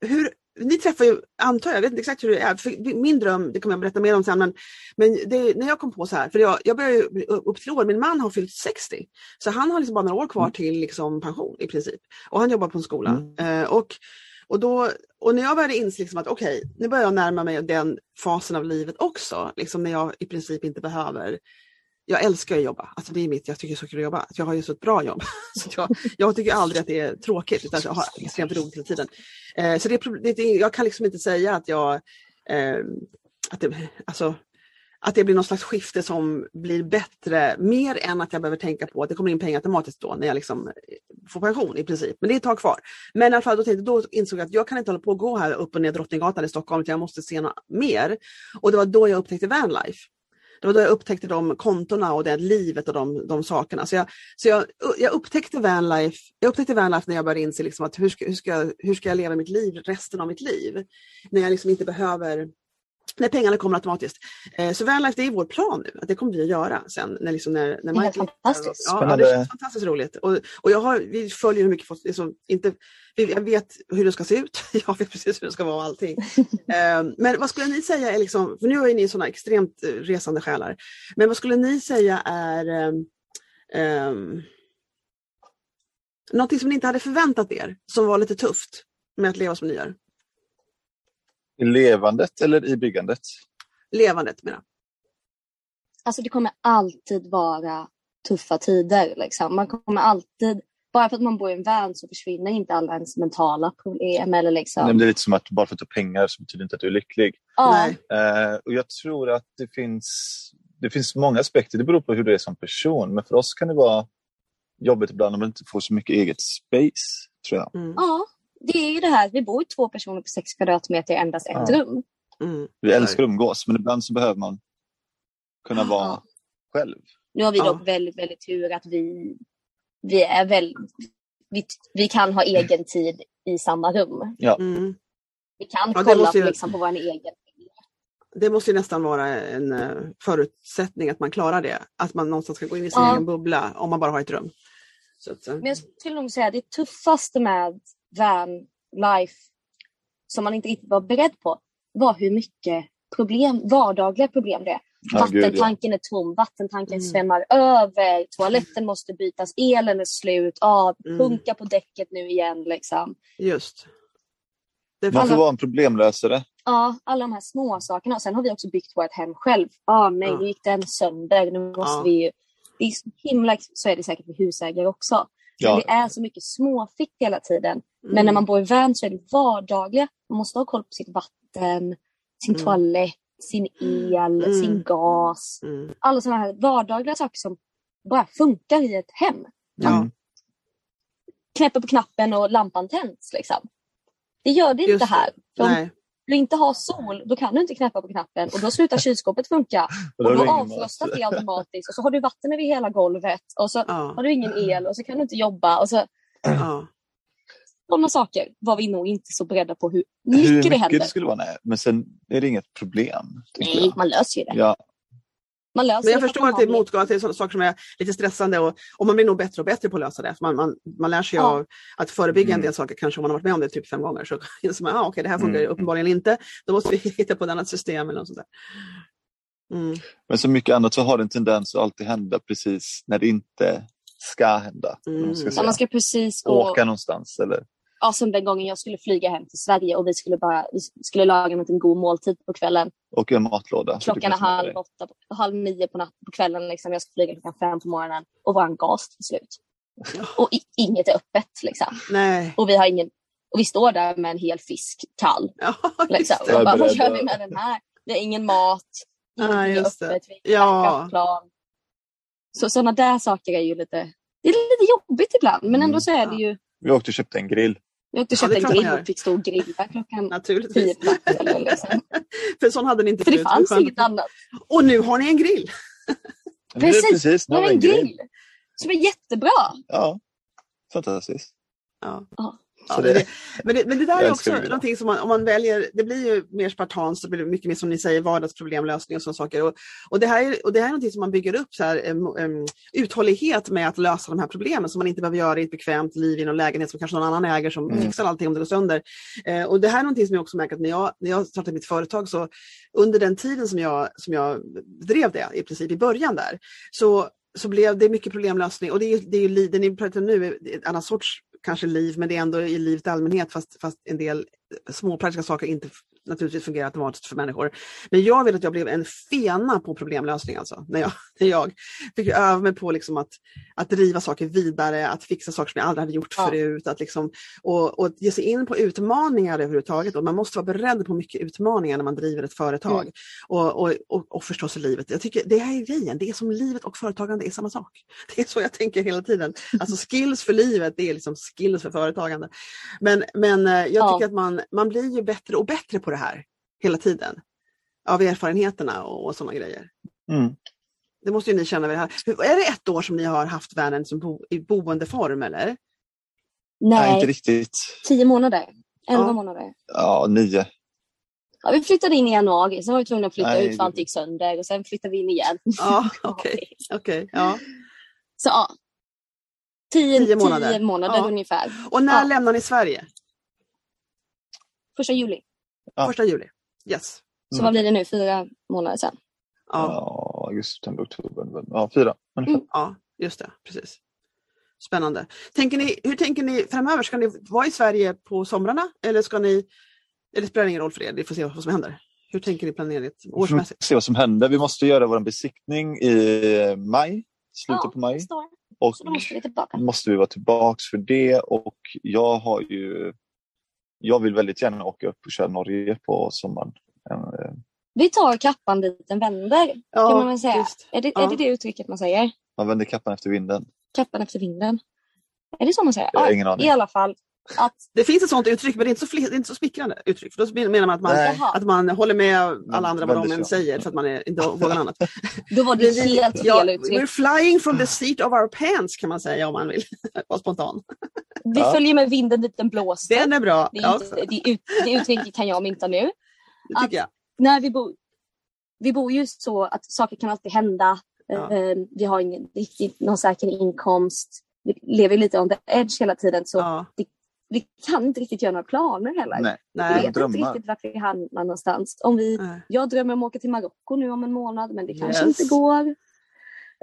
hur, ni träffar ju, antar jag, jag vet inte exakt hur det är, för min dröm, det kommer jag berätta mer om sen, men, men det, när jag kom på så här, för jag, jag börjar ju upp till år, min man har fyllt 60, så han har liksom bara några år kvar Mm. till liksom pension i princip. Och han jobbar på en skola. Mm. Eh, och, och, då, och när jag började inse liksom att okej, nu börjar jag närma mig den fasen av livet också, liksom när jag i princip inte behöver jag älskar att jobba, alltså det är mitt, jag tycker det är så kul att jobba. Jag har ju så ett bra jobb. Så jag, jag tycker aldrig att det är tråkigt utan jag har extremt roligt hela tiden. Eh, så det, är det, är- jag kan liksom inte säga att jag, eh, att, det, alltså, att det blir någon slags skifte som blir bättre, mer än att jag behöver tänka på att det kommer in pengar automatiskt då när jag liksom eh, får pension i princip. Men det är ett tag kvar. Men i alla fall då, tänkte, då insåg jag att jag kan inte hålla på och gå här upp och ner Drottninggatan i Stockholm utan jag måste se något mer. Och det var då jag upptäckte vanlife. Det var då jag upptäckte de kontona och det livet och de, de sakerna. Så, jag, så jag, jag, upptäckte vanlife, jag upptäckte vanlife när jag började inse liksom att hur ska, hur, ska, hur ska jag leva mitt liv resten av mitt liv? När jag liksom inte behöver när pengarna kommer automatiskt. Eh, så vanlife det är vår plan nu, att det kommer vi att göra sen. När, liksom, när, när Det är fantastiskt. Ja, ja, det känns fantastiskt roligt. Och, och jag har, vi följer hur mycket, folk- liksom, inte, jag vet hur det ska se ut, jag vet precis hur det ska vara och allting. Eh, men vad skulle ni säga är, liksom, för nu är ni sådana extremt eh, resande själar, men vad skulle ni säga är ehm, ehm, någonting som ni inte hade förväntat er, som var lite tufft med att leva som ni gör? I levandet eller i byggandet? Levandet menar jag. Alltså det kommer alltid vara tuffa tider. Liksom. Man kommer alltid, bara för att man bor i en van så försvinner inte alla ens mentala problem. Eller liksom. Nej, men Det är lite som att bara för att du har pengar så betyder det inte att du är lycklig. ja, Nej. Eh, och jag tror att det finns, det finns många aspekter. Det beror på hur du är som person. Men för oss kan det vara jobbigt ibland om man inte får så mycket eget space. tror jag. Mm, ja, det är ju det här. Vi bor ju två personer på sex kvadratmeter i endast ett Ja. rum. mm. Vi älskar att umgås men ibland så behöver man kunna vara Ja. själv. Nu har vi Ja. dock väldigt, väldigt tur att vi, vi är väl, vi, vi kan ha egen tid i samma rum. Mm. Vi kan Ja, kolla måste ju- liksom, på vår egen. Det måste ju nästan vara en eh, förutsättning att man klarar det. Att man någonstans ska gå in i sin Ja. egen bubbla om man bara har ett rum. Så att, eh, Men jag skulle nog säga att det tuffaste med van life som man inte riktigt var beredd på var hur mycket problem, vardagliga problem det är. Ja. Vattentanken är tom, vattentanken Mm. svämmar över, toaletten måste bytas, elen är slut, Mm. punka på däcket nu igen liksom. Just. Det Man får Alla- vara en problemlösare. Ja, alla de här små sakerna. Och sen har vi också byggt vårt hem själv. Ja, nej, Ja. nu gick den sönder. Nu måste Ja. vi ju... Det är så himla... Så är det säkert för husägare också. Men Ja. det är så mycket småfick hela tiden. Mm. Men när man bor i van så är det vardagliga. Man måste ha koll på sitt vatten, sin Mm. toalett, sin el, Mm. sin gas. Mm. Alla sådana här vardagliga saker som bara funkar i ett hem. Ja, Mm. Knäpper på knappen och lampan tänds. Liksom. Det gör det Just inte här. För du inte har sol, då kan du inte knäppa på knappen och då slutar kylskåpet funka. Och då avfrostas det automatiskt och så har du vatten över hela golvet och så Ja. har du ingen el och så kan du inte jobba. Och så, Ja. Sådana saker var vi nog inte så beredda på hur Hur mycket, mycket det händer. det skulle vara, nej. Men sen är det inget problem. Nej, jag. man löser ju det. Ja, Man löser Men jag det förstår att det är har motgående, att det är sådana saker som är lite stressande och, och man blir nog bättre och bättre på att lösa det. Man, man, man lär sig Ja. av att förebygga en Mm. del saker, kanske om man har varit med om det typ fem gånger. Så inser man, ah, okej det här funkar Mm. uppenbarligen inte, då måste vi hitta på ett annat system eller något sånt där. Mm. men som mycket annat så har det en tendens att alltid hända precis när det inte ska hända. om man ska Mm. Säga. man ska precis gå, Åka någonstans eller ja, som den gången jag skulle flyga hem till Sverige och vi skulle bara vi skulle laga något, en god måltid på kvällen. åka en matlåda. Klockan är halv åtta, halv nio på, natt, på kvällen. Liksom. Jag ska flyga klockan fem på morgonen och våran gas till slut. Och i, inget är öppet liksom. Nej, Och vi har ingen och vi står där med en hel fisk kall. ja, Liksom. Och är bara, vad gör vi med den här? Vi har ingen mat, ingenting är just det. öppet, vi Ja. ja. plan. Så sådana där saker är ju lite, det är lite jobbigt ibland. Men ändå så är det ju, Vi åkte och köpte en grill. Vi åkte och Ja, köpte det en grill och fick stå och grilla klockan tio Naturligtvis. på natten. Liksom. För sån hade ni inte För det förut. fanns Skönt. inget annat. Och nu har ni en grill. Det Precis, precis nu har har vi en grill som är jättebra. Ja, fantastiskt. Ja. Ja. Ja, det, det- men, det, men det där är också någonting som man, om man väljer, det blir ju mer spartanskt, det blir mycket mer som ni säger vardagsproblemlösning och sådana saker. Och, och, det här är, och det här är någonting som man bygger upp, så här, em, uthållighet med att lösa de här problemen som man inte behöver göra i ett bekvämt liv i någon lägenhet som kanske någon annan äger som Mm. fixar allting om det går sönder. Eh, och det här är någonting som jag också märker att när jag, när jag startade mitt företag så under den tiden som jag, som jag drev det i princip i början där så så blev det mycket problemlösning och det är det är ju det ni pratar om nu är en annan sorts kanske liv men det är ändå i livet i allmänhet fast, fast en del små praktiska saker inte naturligtvis fungerar automatiskt för människor. Men jag vet att jag blev en fena på problemlösning alltså när jag, när jag fick öva mig på liksom att, att driva saker vidare, att fixa saker som jag aldrig hade gjort Ja. förut, att liksom, och, och ge sig in på utmaningar överhuvudtaget. Och man måste vara beredd på mycket utmaningar när man driver ett företag. Mm. Och, och, och, och förstås livet. Jag tycker det här är grejen, det är som livet och företagande är samma sak. Det är så jag tänker hela tiden. Alltså skills för livet, det är liksom skills för företagande. Men, men eh, jag Ja. tycker att man, man blir ju bättre och bättre på det här hela tiden. Av erfarenheterna och, och sådana grejer. Mm. Det måste ju ni känna det här. Är det ett år som ni har haft som bo, i boendeform eller? Nej, inte Nej, riktigt. tio månader. Elva Ja. månader. Ja, nio. Ja, vi flyttade in i januari, sen var vi tvungna att flytta Nej, ut för allt det- gick sönder och sen flyttade vi in igen. Ja, okej. okej, ja. Så ja. Tio, Tio tio månader. månader, Ja. ungefär. Och när Ja. lämnar ni Sverige? Första juli. Ja. Första juli? Yes. Så Mm. vad blir det nu? Fyra månader sen. Ja, Ja, augusti, september, oktober. november. Ja, fyra. Mm. ja, just det. Precis. Spännande. Tänker ni, hur tänker ni framöver? Ska ni vara i Sverige på somrarna eller ska ni... Eller spelar det ingen roll för er? Vi får se vad som händer. Hur tänker ni planera det Vi får årsmässigt? se vad som händer. Vi måste göra vår besiktning i maj, slutet Ja, på maj. Och Så då måste vi tillbaka. måste vi vara tillbaks för det och jag har ju jag vill väldigt gärna åka upp och köra Norge på sommaren. Eh, Vi tar kappan dit den vänder. Ja, kan man väl säga. just. Är, det, Ja. är det det uttrycket man säger? Man vänder kappan efter vinden. Kappan efter vinden. Är det så man säger? Jag har Ja, ingen aning. I alla fall. Att, Det finns ett sånt uttryck men det är inte så, det är inte så smickrande uttryck. För då menar man att man, Nej. att man håller med alla andra vad de än säger för att man är, inte vågar annat. då var det helt fel ja, uttryck. We're flying from the seat of our pants kan man säga om man vill vara spontan. Vi Ja. följer med vinden dit den blåser. Den är bra. Det, är Ja, inte, det, ut, det uttrycket kan jag mynta nu. det tycker jag. När vi bor, vi bor ju så att saker kan alltid hända. Ja. Eh, Vi har ingen riktigt någon säker inkomst. Vi lever lite on the edge hela tiden. Så Ja. Vi kan inte riktigt göra några planer heller. Nej, Vi Nej. vet inte drömmar. riktigt vart vi hamnar någonstans. Om vi, Nej. jag drömmer om att åka till Marocko nu om en månad men det kanske Yes. inte går.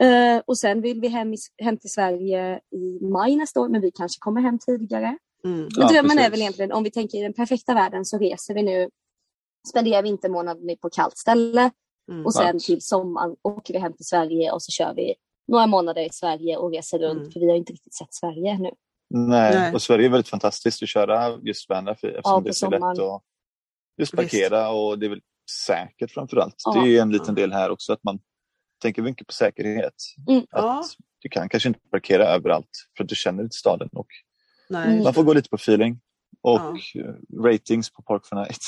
Eh, och sen vill vi hem, i, hem till Sverige i maj nästa år men vi kanske kommer hem tidigare. Mm. Men Ja, drömmen är precis. väl egentligen, om vi tänker i den perfekta världen så reser vi nu, spenderar vintermånaden på kallt ställe Mm. och sen Skönt. till sommaren åker vi hem till Sverige och så kör vi några månader i Sverige och reser runt Mm. för vi har inte riktigt sett Sverige ännu. Nej. Nej. och Sverige är väldigt fantastiskt att köra just vanlife eftersom Ja, det är så lätt att just parkera och det är väl säkert framförallt. Ja. Det är en liten del här också att man tänker mycket på säkerhet. Mm. Att Ja. Du kan kanske inte parkera överallt för att du känner inte staden och Nej, man får gå lite på feeling. Och Ja. eh, ratings på Park for Night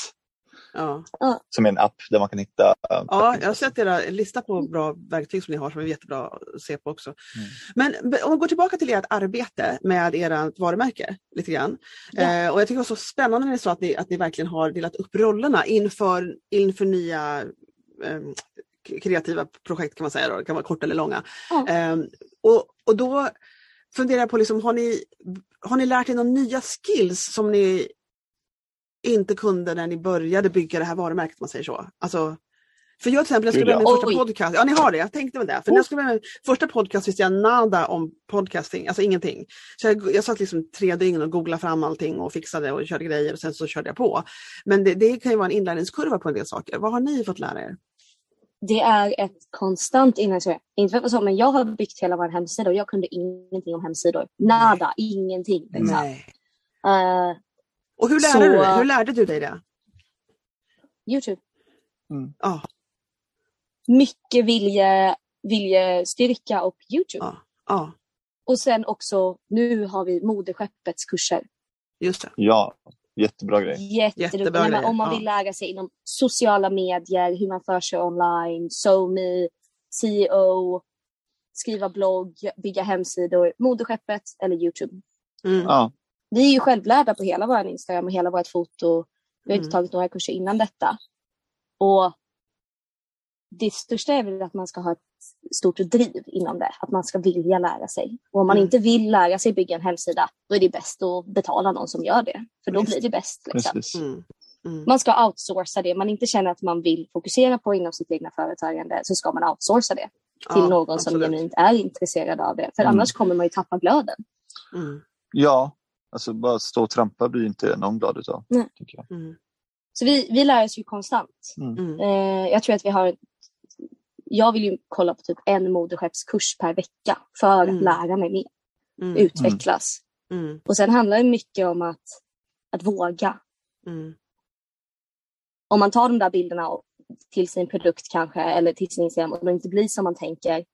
ja. som är en app där man kan hitta eh, Ja, jag har sett era lista på bra verktyg som ni har som är jättebra att se på också. Mm. Men om vi går tillbaka till ert arbete med ert varumärke lite grann. Ja. Eh, och jag tycker det var så spännande när ni sa att ni, att ni verkligen har delat upp rollerna inför, inför nya eh, kreativa projekt kan man säga, då. det kan vara korta eller långa. Ja. Eh, och, och då funderar jag på, liksom, har, ni, har ni lärt er några nya skills som ni inte kunde när ni började bygga det här varumärket, om man säger så? Alltså, för jag till exempel, jag skulle börja min första Oj. podcast. Ja, ni har det. Jag tänkte väl det. För när jag skulle börja med min första podcast visste jag nada om podcasting, alltså ingenting. Så jag, jag satt liksom tre dygn och googlade fram allting och fixade och körde grejer och sen så körde jag på. Men det, det kan ju vara en inlärningskurva på en del saker. Vad har ni fått lära er? Det är ett konstant inlärningskurva. Inte för så, men jag har byggt hela vår hemsida och jag kunde ingenting om hemsidor. Nada, ingenting. Liksom. Nej. Eh, Och hur lärde, Så- du dig? hur lärde du dig det? Youtube. Ja, Mycket vilje, viljestyrka och Youtube. ja, ja, Och sen också, nu har vi modeskeppets kurser. just det. Ja, jättebra grej. Jättebra men grejer, Om man vill lära sig inom sociala medier, hur man för sig online, SoMe, CEO, skriva blogg, bygga hemsidor, modeskeppet eller Youtube. Mm. Ja, Vi är ju självlärda på hela vår Instagram och hela vårt foto. Vi har inte Mm. tagit några kurser innan detta. Och det största är väl att man ska ha ett stort driv inom det. Att man ska vilja lära sig. Och om man Mm. inte vill lära sig bygga en hemsida, då är det bäst att betala någon som gör det. För då Visst. blir det bäst. Liksom. precis. Mm. Mm. Man ska outsourca det. Man inte känner att man vill fokusera på inom sitt egna företagande så ska man outsourca det till Ja, någon som absolut. genuint är intresserad av det. För Mm. annars kommer man ju tappa glöden. Mm. Ja, alltså bara stå och trampa blir inte någon glad utav. Nej. Tycker jag. Mm. Så vi, vi lär oss ju konstant. Mm. Eh, jag tror att vi har... Jag vill ju kolla på typ en modeskeppskurs per vecka för Mm. att lära mig mer, Mm. utvecklas. Mm. Och sen handlar det mycket om att, att våga. Mm. Om man tar de där bilderna till sin produkt kanske, eller till sin Instagram och det inte blir som man tänker,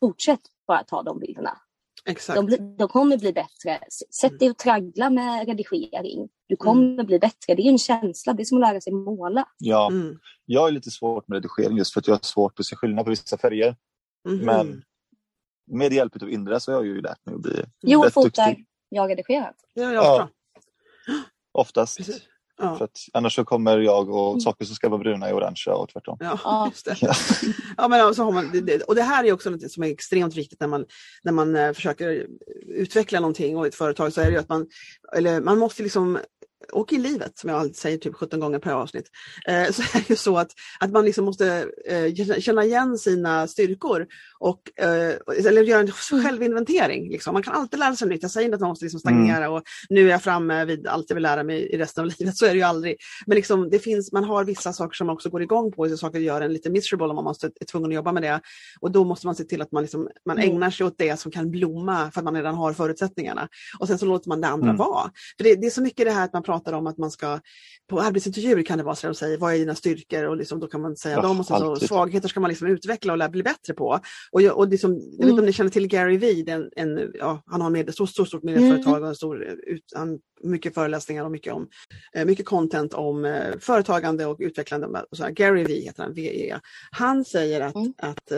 fortsätt bara ta de bilderna. Exakt. De, de kommer bli bättre. Sätt dig och traggla med redigering. Du kommer bli bättre. Det är en känsla. Det är som att lära sig måla. Ja, Mm. jag har lite svårt med redigering just för att jag har svårt att se skillnad på vissa färger. Mhm. Men med hjälp av Indra så har jag ju lärt mig att bli Jo, rätt fotar. duktig. Jag redigerar. Ja, ja, Ja. bra. Oftast. Precis. Ja. För att annars så kommer jag och Mm. saker som ska vara bruna är orangea och tvärtom. Ja, just det. Ja. Ja, men alltså har man, och det här är också något som är extremt viktigt när man, när man eh, försöker utveckla någonting och ett företag så är det att man, eller man måste liksom och i livet, som jag alltid säger typ 17 gånger per avsnitt, eh, så är det ju så att, att man liksom måste eh, känna igen sina styrkor och eh, eller göra en självinventering. Liksom. Man kan alltid lära sig nytt. Jag säger inte att man måste liksom stagnera och nu är jag framme vid allt jag vill lära mig i resten av livet. Så är det ju aldrig. Men liksom, det finns, man har vissa saker som man också går igång på, saker gör en lite miserable om man måste, är tvungen att jobba med det. Och då måste man se till att man, liksom, man Mm. ägnar sig åt det som kan blomma för att man redan har förutsättningarna. Och sen så låter man det andra Mm. vara. För det, det är så mycket det här att man pratar om att man ska, på arbetsintervjuer kan det vara så att de säger vad är dina styrkor och liksom, då kan man säga Ja, dem och så svagheter ska man liksom utveckla och bli bättre på. Och, jag, och liksom, jag vet inte Mm. om ni känner till Gary Vee, den, en, ja, han har med, ett stort, stort, stort medieföretag och en stor, ut, han, mycket föreläsningar och mycket, om, eh, mycket content om eh, företagande och utvecklande. Och så här. Gary Vee heter han, VE. Han säger att, Mm. att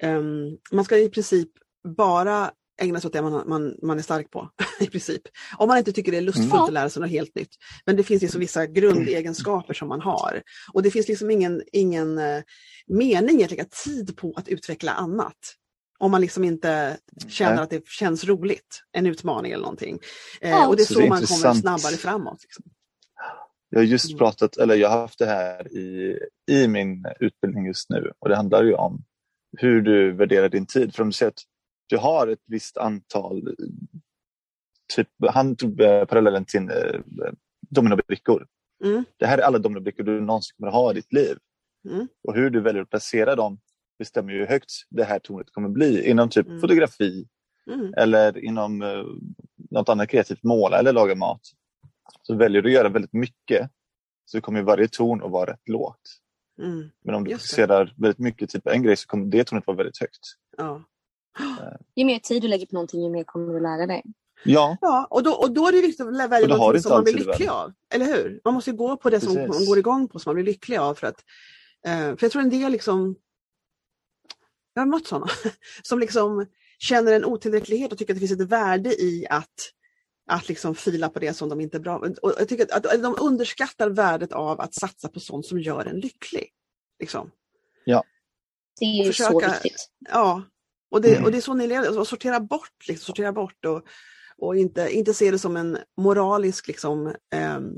em, man ska i princip bara ägna sig åt det man, man, man är stark på. i princip. Om man inte tycker det är lustfullt Mm. att lära sig något helt nytt. Men det finns liksom vissa grundegenskaper som man har. Och det finns liksom ingen, ingen eh, mening att lägga tid på att utveckla annat. Om man liksom inte känner att det känns roligt, en utmaning eller någonting. Eh, Ja. och det är Så så, det är man kommer intressant. snabbare framåt. Liksom. Jag har just Mm. pratat, eller jag har haft det här i, i min utbildning just nu och det handlar ju om hur du värderar din tid. För om du säger att du har ett visst antal, typ, han tog eh, parallellen till eh, dominobrickor. Mm. Det här är alla dominobrickor du någonsin kommer ha i ditt liv. Mm. Och hur du väljer att placera dem bestämmer ju hur högt det här tornet kommer bli inom typ Mm. fotografi Mm. eller inom eh, något annat kreativt, måla eller laga mat. Så väljer du att göra väldigt mycket så kommer varje torn att vara rätt lågt. Mm. Men om du fokuserar väldigt mycket på en grej så kommer det tornet vara väldigt högt. Ja. Ju mer tid du lägger på någonting, ju mer kommer du lära dig. Ja, Ja, och då, och då är det viktigt att välja något det som man blir lycklig av. Eller hur? Man måste ju gå på det som Precis. man går igång på, som man blir lycklig av. För, att, eh, för jag tror en del liksom, jag har mött sådana, som liksom känner en otillräcklighet och tycker att det finns ett värde i att att liksom fila på det som de inte är bra Och jag tycker att, att de underskattar värdet av att satsa på sånt som gör en lycklig. Liksom. Det är ju så Försöka- viktigt. Ja, och det, Mm. och det är så ni lever, att sortera bort, liksom, sortera bort och, och inte, inte se det som en moralisk, liksom, ehm,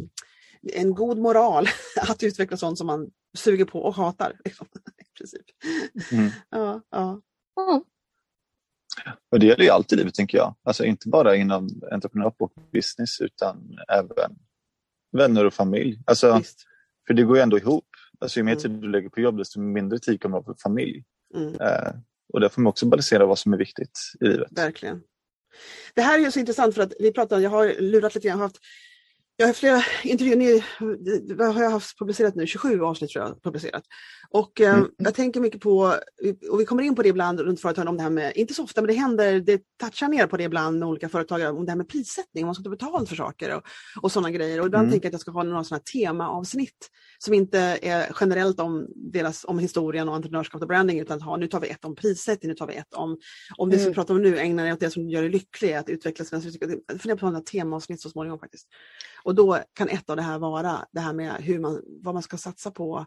en god moral att utveckla sånt som man suger på och hatar. Liksom, i princip. Mm. Ja, ja. Ja. och det gäller ju alltid i livet tänker jag. Alltså inte bara inom entreprenörskap och business utan även vänner och familj. Alltså, Visst. för det går ju ändå ihop. Alltså, ju mer Mm. tid du lägger på jobb desto mindre tid kommer du ha för familj. Mm, Eh, och där får man också balansera vad som är viktigt i livet. verkligen. Det här är ju så intressant för att vi pratar, jag har lurat lite grann, haft jag har flera intervjuer, ni, vad har jag haft publicerat nu? 27 avsnitt tror jag publicerat. Och eh, Mm. jag tänker mycket på, och vi kommer in på det ibland runt företagen om det här med, inte så ofta men det händer, det touchar ner på det ibland med olika företagare, om det här med prissättning, om man ska ta betalt för saker och, och sådana grejer. Och ibland Mm. tänker jag att jag ska ha några sådana temaavsnitt som inte är generellt om, deras, om historien och entreprenörskap och branding utan ha, nu tar vi ett om prissättning, nu tar vi ett om, om det som vi Mm. pratar om nu, ägnar dig åt det som gör dig lycklig, att utveckla svensk Jag funderar på några temaavsnitt så småningom faktiskt. Och då kan ett av det här vara det här med hur man, vad man ska satsa på.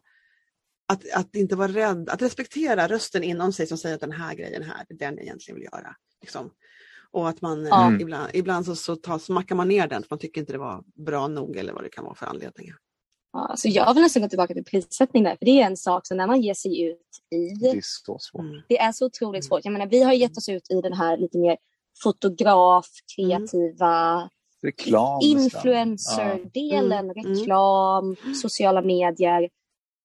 Att, att inte vara rädd, att respektera rösten inom sig som säger att den här grejen här, det är den jag egentligen vill göra. Liksom. Och att man eh, ibland, ibland så, så tar, smackar man ner den för man tycker inte det var bra nog eller vad det kan vara för anledningar. Ja, så jag vill nästan gå tillbaka till prissättning där, för det är en sak som när man ger sig ut i, Det är så svårt. Mm. det är så otroligt svårt. Jag menar, vi har gett oss ut i den här lite mer fotograf, kreativa, Reklam. influencer-delen, Mm, mm. reklam, sociala medier.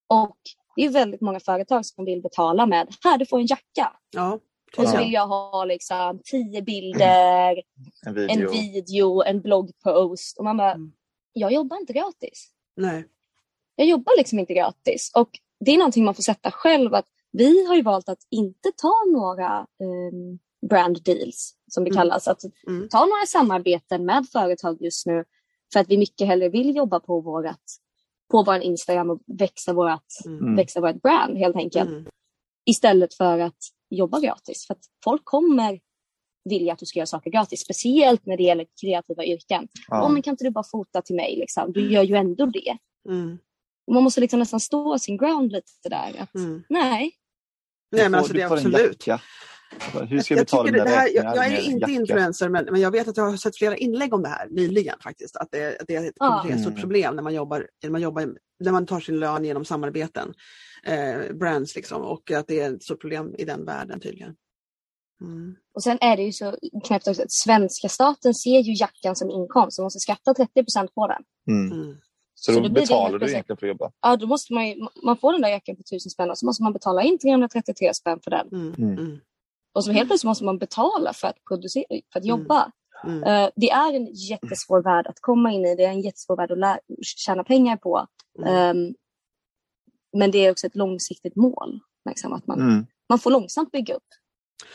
Och det är väldigt många företag som vill betala med, här du får en jacka. Ja, Och så Ja. vill jag ha liksom tio bilder, En en video. video, en bloggpost. Och man bara, Mm. jag jobbar inte gratis. nej. Jag jobbar liksom inte gratis. Och det är någonting man får sätta själv. att Vi har ju valt att inte ta några um, brand deals, som det Mm. kallas. Att Mm. ta några samarbeten med företag just nu. För att vi mycket hellre vill jobba på vårat på vår Instagram och växa vårat, Mm. Mm. växa vårt brand helt enkelt. Mm. Istället för att jobba gratis. För att folk kommer vilja att du ska göra saker gratis. Speciellt när det gäller kreativa yrken. Ja. Åh, men kan inte du bara fota till mig? Liksom? Du gör ju ändå det. Mm. Man måste liksom nästan stå sin ground lite där. Att, Mm. Nej, Nej men alltså det är absolut. Jacka. Hur ska jag, jag jag, betala tycker det mina här, jag, jag är inte jacka? influencer men, men jag vet att jag har sett flera inlägg om det här nyligen faktiskt. Att det, att det är ett, ett stort Mm. problem när man jobbar, när man, jobbar, när man tar sin lön genom samarbeten. Eh, brands liksom och att det är ett stort problem i den världen tydligen. Mm. Och sen är det ju så knäppt också att svenska staten ser ju jackan som inkomst och måste skatta 30% på den. Mm. Mm. Så, Så då då betalar du egentligen för att jobba. Ja, då måste man ju, man får den där jackan på 1000 spänn och så måste man betala in 333 spänn för den. Mm. Mm. Mm. Och så helt plötsligt måste man betala för att producera, för att Mm. jobba. Mm. Eh, det är en jättesvår värld att komma in i. Det är en jättesvår värld att lä- tjäna pengar på. Mm. Ehm, men det är också ett långsiktigt mål. Liksom, att man, Mm. man får långsamt bygga upp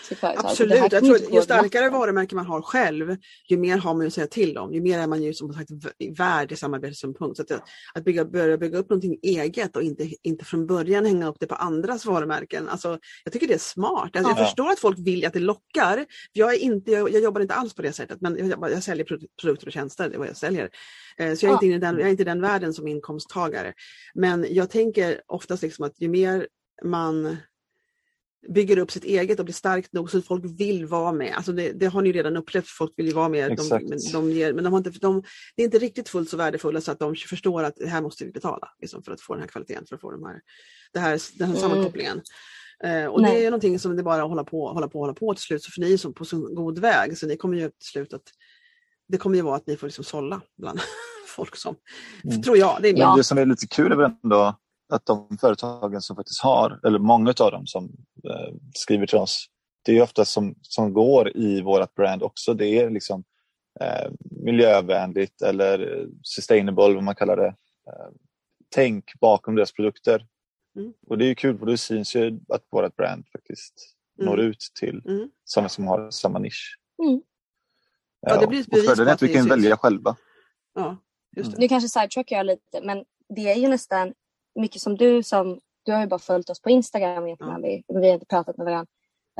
det Absolut, jag tror ju starkare natten. varumärke man har själv, ju mer har man att säga till om. Ju mer är man ju som sagt värd i samarbetssynpunkt. Så att, att bygga, börja bygga upp någonting eget och inte, inte från början hänga upp det på andras varumärken. Alltså, jag tycker det är smart. Alltså, Jag Ja. förstår att folk vill att det lockar. Jag, är inte, jag, jag jobbar inte alls på det sättet, men jag, jag säljer produ- produkter och tjänster, det är vad jag säljer. Eh, Så jag är, inte den, jag är inte i den världen som inkomsttagare. Men jag tänker oftast liksom att ju mer man bygger upp sitt eget och blir starkt nog så att folk vill vara med. Alltså det, det har ni redan upplevt, folk vill ju vara med. De, men de, ger, men de har inte, de, det är inte riktigt fullt så värdefulla så att de förstår att det här måste vi betala liksom, för att få den här kvaliteten, för att få de här, det här, den här mm. sammankopplingen. Eh, och Nej. det är någonting som det bara hålla på, hålla på, hålla på till slut, så för ni är på så god väg så ni kommer ju till slut att det kommer ju vara att ni får liksom sålla bland folk som, mm. tror jag. Det, är ja. det som är lite kul är väl ändå att de företagen som faktiskt har, eller många av dem som eh, skriver till oss, det är ofta som, som går i vårt brand också. Det är liksom eh, miljövänligt eller sustainable, vad man kallar det. Eh, tänk bakom deras produkter. Mm. Och det är kul för det syns ju att vårt brand faktiskt mm. når ut till mm. sådana som har samma nisch. Mm. Ja, ja, det blir ett bevis och fördelen är att vi kan välja själva. Ja, just det. Nu kanske sidetrackar jag lite men det är ju nästan mycket som du som, du har ju bara följt oss på Instagram egentligen, mm. vi, vi har inte pratat med varandra.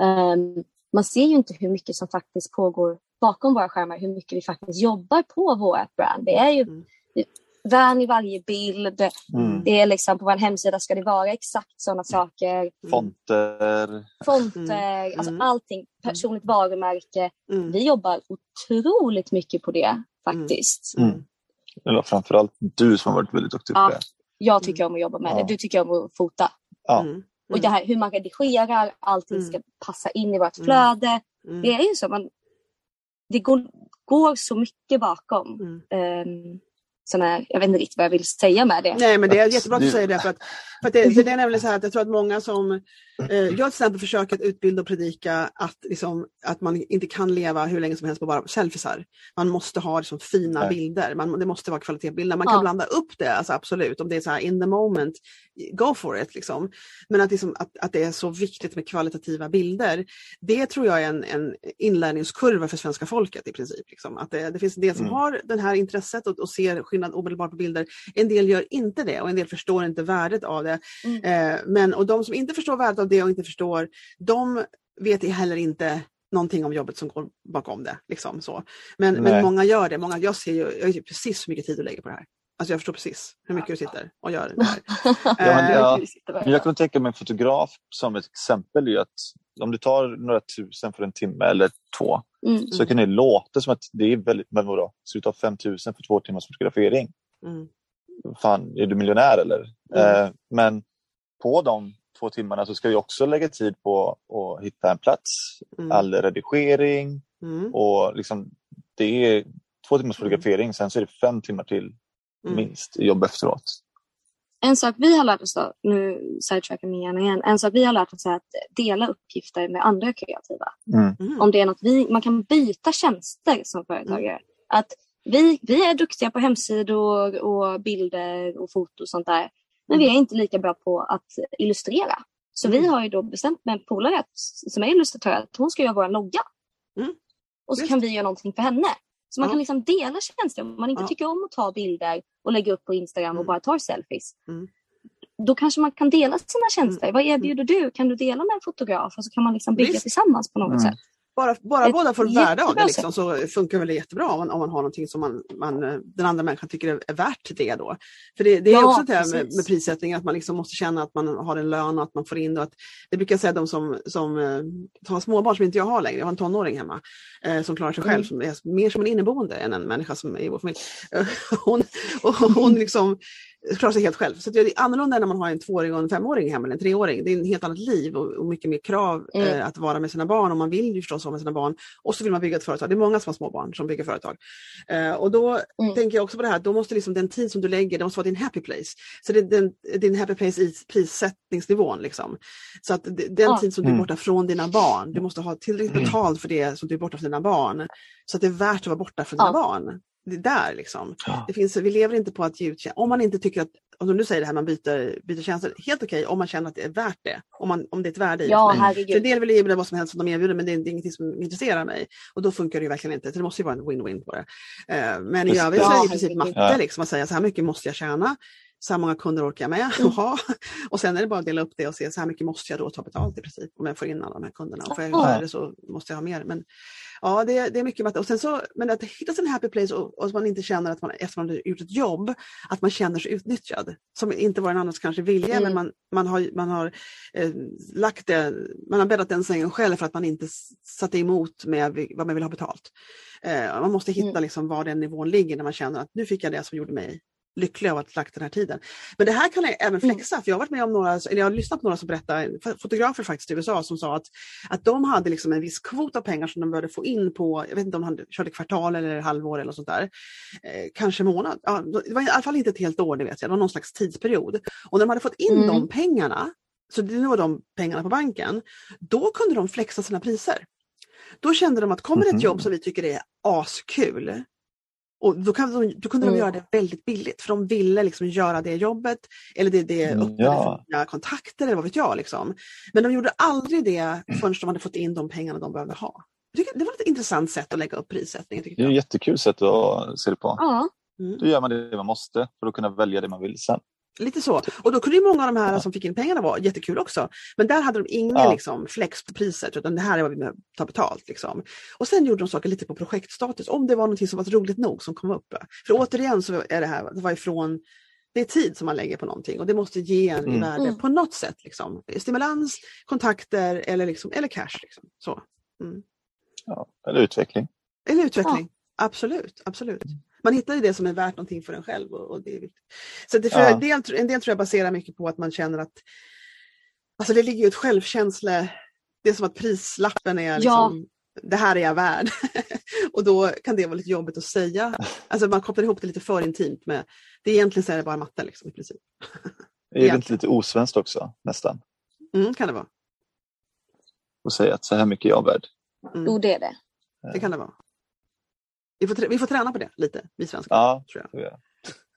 Um, man ser ju inte hur mycket som faktiskt pågår bakom våra skärmar, hur mycket vi faktiskt jobbar på vårt brand. Det är ju mm. vän i varje bild. Mm. Det är liksom på vår hemsida ska det vara exakt sådana saker. Mm. Fonter. Fonter, mm. alltså mm. allting. Personligt varumärke. Vi jobbar otroligt mycket på det faktiskt. Mm. Eller framförallt du som har varit väldigt duktig på det. Jag tycker om att jobba med ja. det, du tycker om att fota. Ja. Mm. Och det här hur man redigerar, allting mm. ska passa in i vårt mm. flöde. Mm. Det är ju så, man, det går, går så mycket bakom. Um, sån här, jag vet inte riktigt vad jag vill säga med det. Nej men det är jättebra att du säger det. För att, för att det, det, är nämligen så här att jag tror att många som, eh, jag till exempel försöker att utbilda och predika att, liksom, att man inte kan leva hur länge som helst på bara selfiesar. Man måste ha liksom, fina Nej. bilder, man, det måste vara kvalitetsbilder. Man kan ja. blanda upp det, alltså, absolut, om det är så här in the moment, go for it. Liksom. Men att, liksom, att, att det är så viktigt med kvalitativa bilder, det tror jag är en, en inlärningskurva för svenska folket i princip. Liksom. Att det, det finns en del som mm. har det här intresset och, och ser skillnad omedelbart på bilder. En del gör inte det och en del förstår inte värdet av det. Mm. Eh, men, och de som inte förstår värdet av det och inte förstår, de vet heller inte någonting om jobbet som går bakom det. Liksom, så. Men, men många gör det. Många, jag ser ju jag vet precis hur mycket tid du lägger på det här. Alltså jag förstår precis hur mycket du sitter och gör det här. ja, men, ja. men jag kan tänka mig en fotograf som ett exempel är att om du tar några tusen för en timme eller två mm. så kan det låta som att det är väldigt, men vadå, ska du ta 5000 för två timmars fotografering? Mm. Fan, är du miljonär eller? Mm. Eh, men på de två timmarna så ska vi också lägga tid på att hitta en plats, mm. all redigering mm. och liksom det är två timmars mm. fotografering, sen så är det fem timmar till. Minst jobb efteråt. En sak vi har lärt oss, då, nu sidetrackar mig gärna igen, en sak vi har lärt oss är att dela uppgifter med andra kreativa. Mm. mm. Om det är något vi, man kan byta tjänster som företagare. Mm. Att vi, vi är duktiga på hemsidor och bilder och foto och sånt där. Men vi är inte lika bra på att illustrera. Så mm. vi har ju då bestämt med en polare som är illustratör att hon ska göra vår logga. Mm. Och så kan vi göra någonting för henne. Så man ja. kan liksom dela tjänster. Om man inte ja. tycker om att ta bilder och lägga upp på Instagram mm. och bara tar selfies. Mm. Då kanske man kan dela sina tjänster. Mm. Vad erbjuder du? Kan du dela med en fotograf? Och så kan man liksom bygga Visst. tillsammans på något mm. sätt bara, bara båda får värde av det liksom, så funkar det jättebra om man, om man har någonting som man, man, den andra människan tycker är, är värt det. Då. För det, det är ja, också det här med, med, prissättning, att man liksom måste känna att man har en lön och att man får in det. Att, det brukar jag säga de som, som eh, har småbarn som inte jag har längre, jag har en tonåring hemma eh, som klarar sig själv, mm. som är mer som en inneboende än en människa som är i vår familj. hon, och hon liksom klarar sig helt själv. Så det är annorlunda när man har en tvååring och en femåring hemma eller en treåring. Det är en helt annat liv och, och mycket mer krav mm. eh, att vara med sina barn och man vill ju förstås vara med sina barn. Och så vill man bygga ett företag. Det är många som har små barn som bygger företag. Eh, och då mm. tänker jag också på det här, då måste liksom den tid som du lägger, det måste vara din happy place. Så det är din, din happy place i prissättningsnivån. Liksom. Så att den ja. tid som du är mm. borta från dina barn, du måste ha tillräckligt mm. betalt för det som du är borta från dina barn. Så att det är värt att vara borta från ja. dina barn det där liksom. Ja. Det finns, vi lever inte på att ge ut Om man inte tycker att, om du säger det här man byter, byter tjänster, helt okej okay, om man känner att det är värt det. Om, man, om det är ett värde i ja, det. För en del vill erbjuda vad som helst som de erbjuder men det är, det är ingenting som intresserar mig. Och då funkar det ju verkligen inte. Så det måste ju vara en win-win på det. Uh, men i övrigt så är det i princip matte, liksom, att säga så här mycket måste jag tjäna. Så här många kunder orkar jag med mm. ha. Och sen är det bara att dela upp det och se så här mycket måste jag då ta betalt i princip om jag får in alla de här kunderna. Och får jag färre så måste jag ha mer. Men ja, det, det är mycket. Och sen så, men att hitta sin happy place och, och att man inte känner att man efter man har gjort ett jobb, att man känner sig utnyttjad. Som inte var en annans kanske vilja, mm. men man, man har, man har eh, lagt det, man har bäddat den sängen själv för att man inte satte emot med vad man vill ha betalt. Eh, man måste hitta mm. liksom var den nivån ligger när man känner att nu fick jag det som gjorde mig lycklig av att lagt den här tiden. Men det här kan jag även mm. flexa, för jag har varit med om några, eller jag har lyssnat på några som berättar, fotografer faktiskt i USA som sa att, att de hade liksom en viss kvot av pengar som de började få in på, jag vet inte om de körde kvartal eller halvår eller sånt där, eh, kanske månad. Ja, det var i alla fall inte ett helt år, det vet jag, det var någon slags tidsperiod. Och när de hade fått in mm. de pengarna, så det var de pengarna på banken, då kunde de flexa sina priser. Då kände de att kommer det ett jobb mhm. som vi tycker är askul, och då, kan de, då kunde de mm. göra det väldigt billigt för de ville liksom göra det jobbet eller det, det mm, öppnade ja. för nya kontakter eller vad vet jag. Liksom. Men de gjorde aldrig det förrän de hade fått in de pengarna de behövde ha. Det var ett intressant sätt att lägga upp prissättningen. Det är ett jättekul sätt att se det på. Ja. Mm. Då gör man det man måste för att kunna välja det man vill sen. Lite så. Och då kunde ju många av de här ja. som fick in pengarna vara jättekul också. Men där hade de ingen ja. liksom, flex på priset utan det här är vad vi tar betalt. Liksom. Och sen gjorde de saker lite på projektstatus om det var något som var roligt nog som kom upp. För återigen så är det här det var ifrån det är tid som man lägger på någonting och det måste ge en mm. värde mm. på något sätt. Liksom. Stimulans, kontakter eller, liksom, eller cash. Liksom. Så. Mm. Ja, eller utveckling. Eller utveckling, ja. absolut. absolut. Mm man hittar ju det som är värt någonting för en själv. Och, och det är viktigt. Så det, för ja. en, del, en del tror jag baserar mycket på att man känner att alltså det ligger ju ett självkänsle, det är som att prislappen är liksom, ja. det här är jag värd. och då kan det vara lite jobbigt att säga. Alltså man kopplar ihop det lite för intimt med, det är egentligen så är det bara matte liksom, i princip. är det inte lite osvenskt också nästan? Mm, kan det vara. Och säga att så här mycket är jag värd. Mm. Jo det är det. Det kan det vara. Vi får, vi får träna på det lite, vi svenskar. Ja, tror jag. Ja.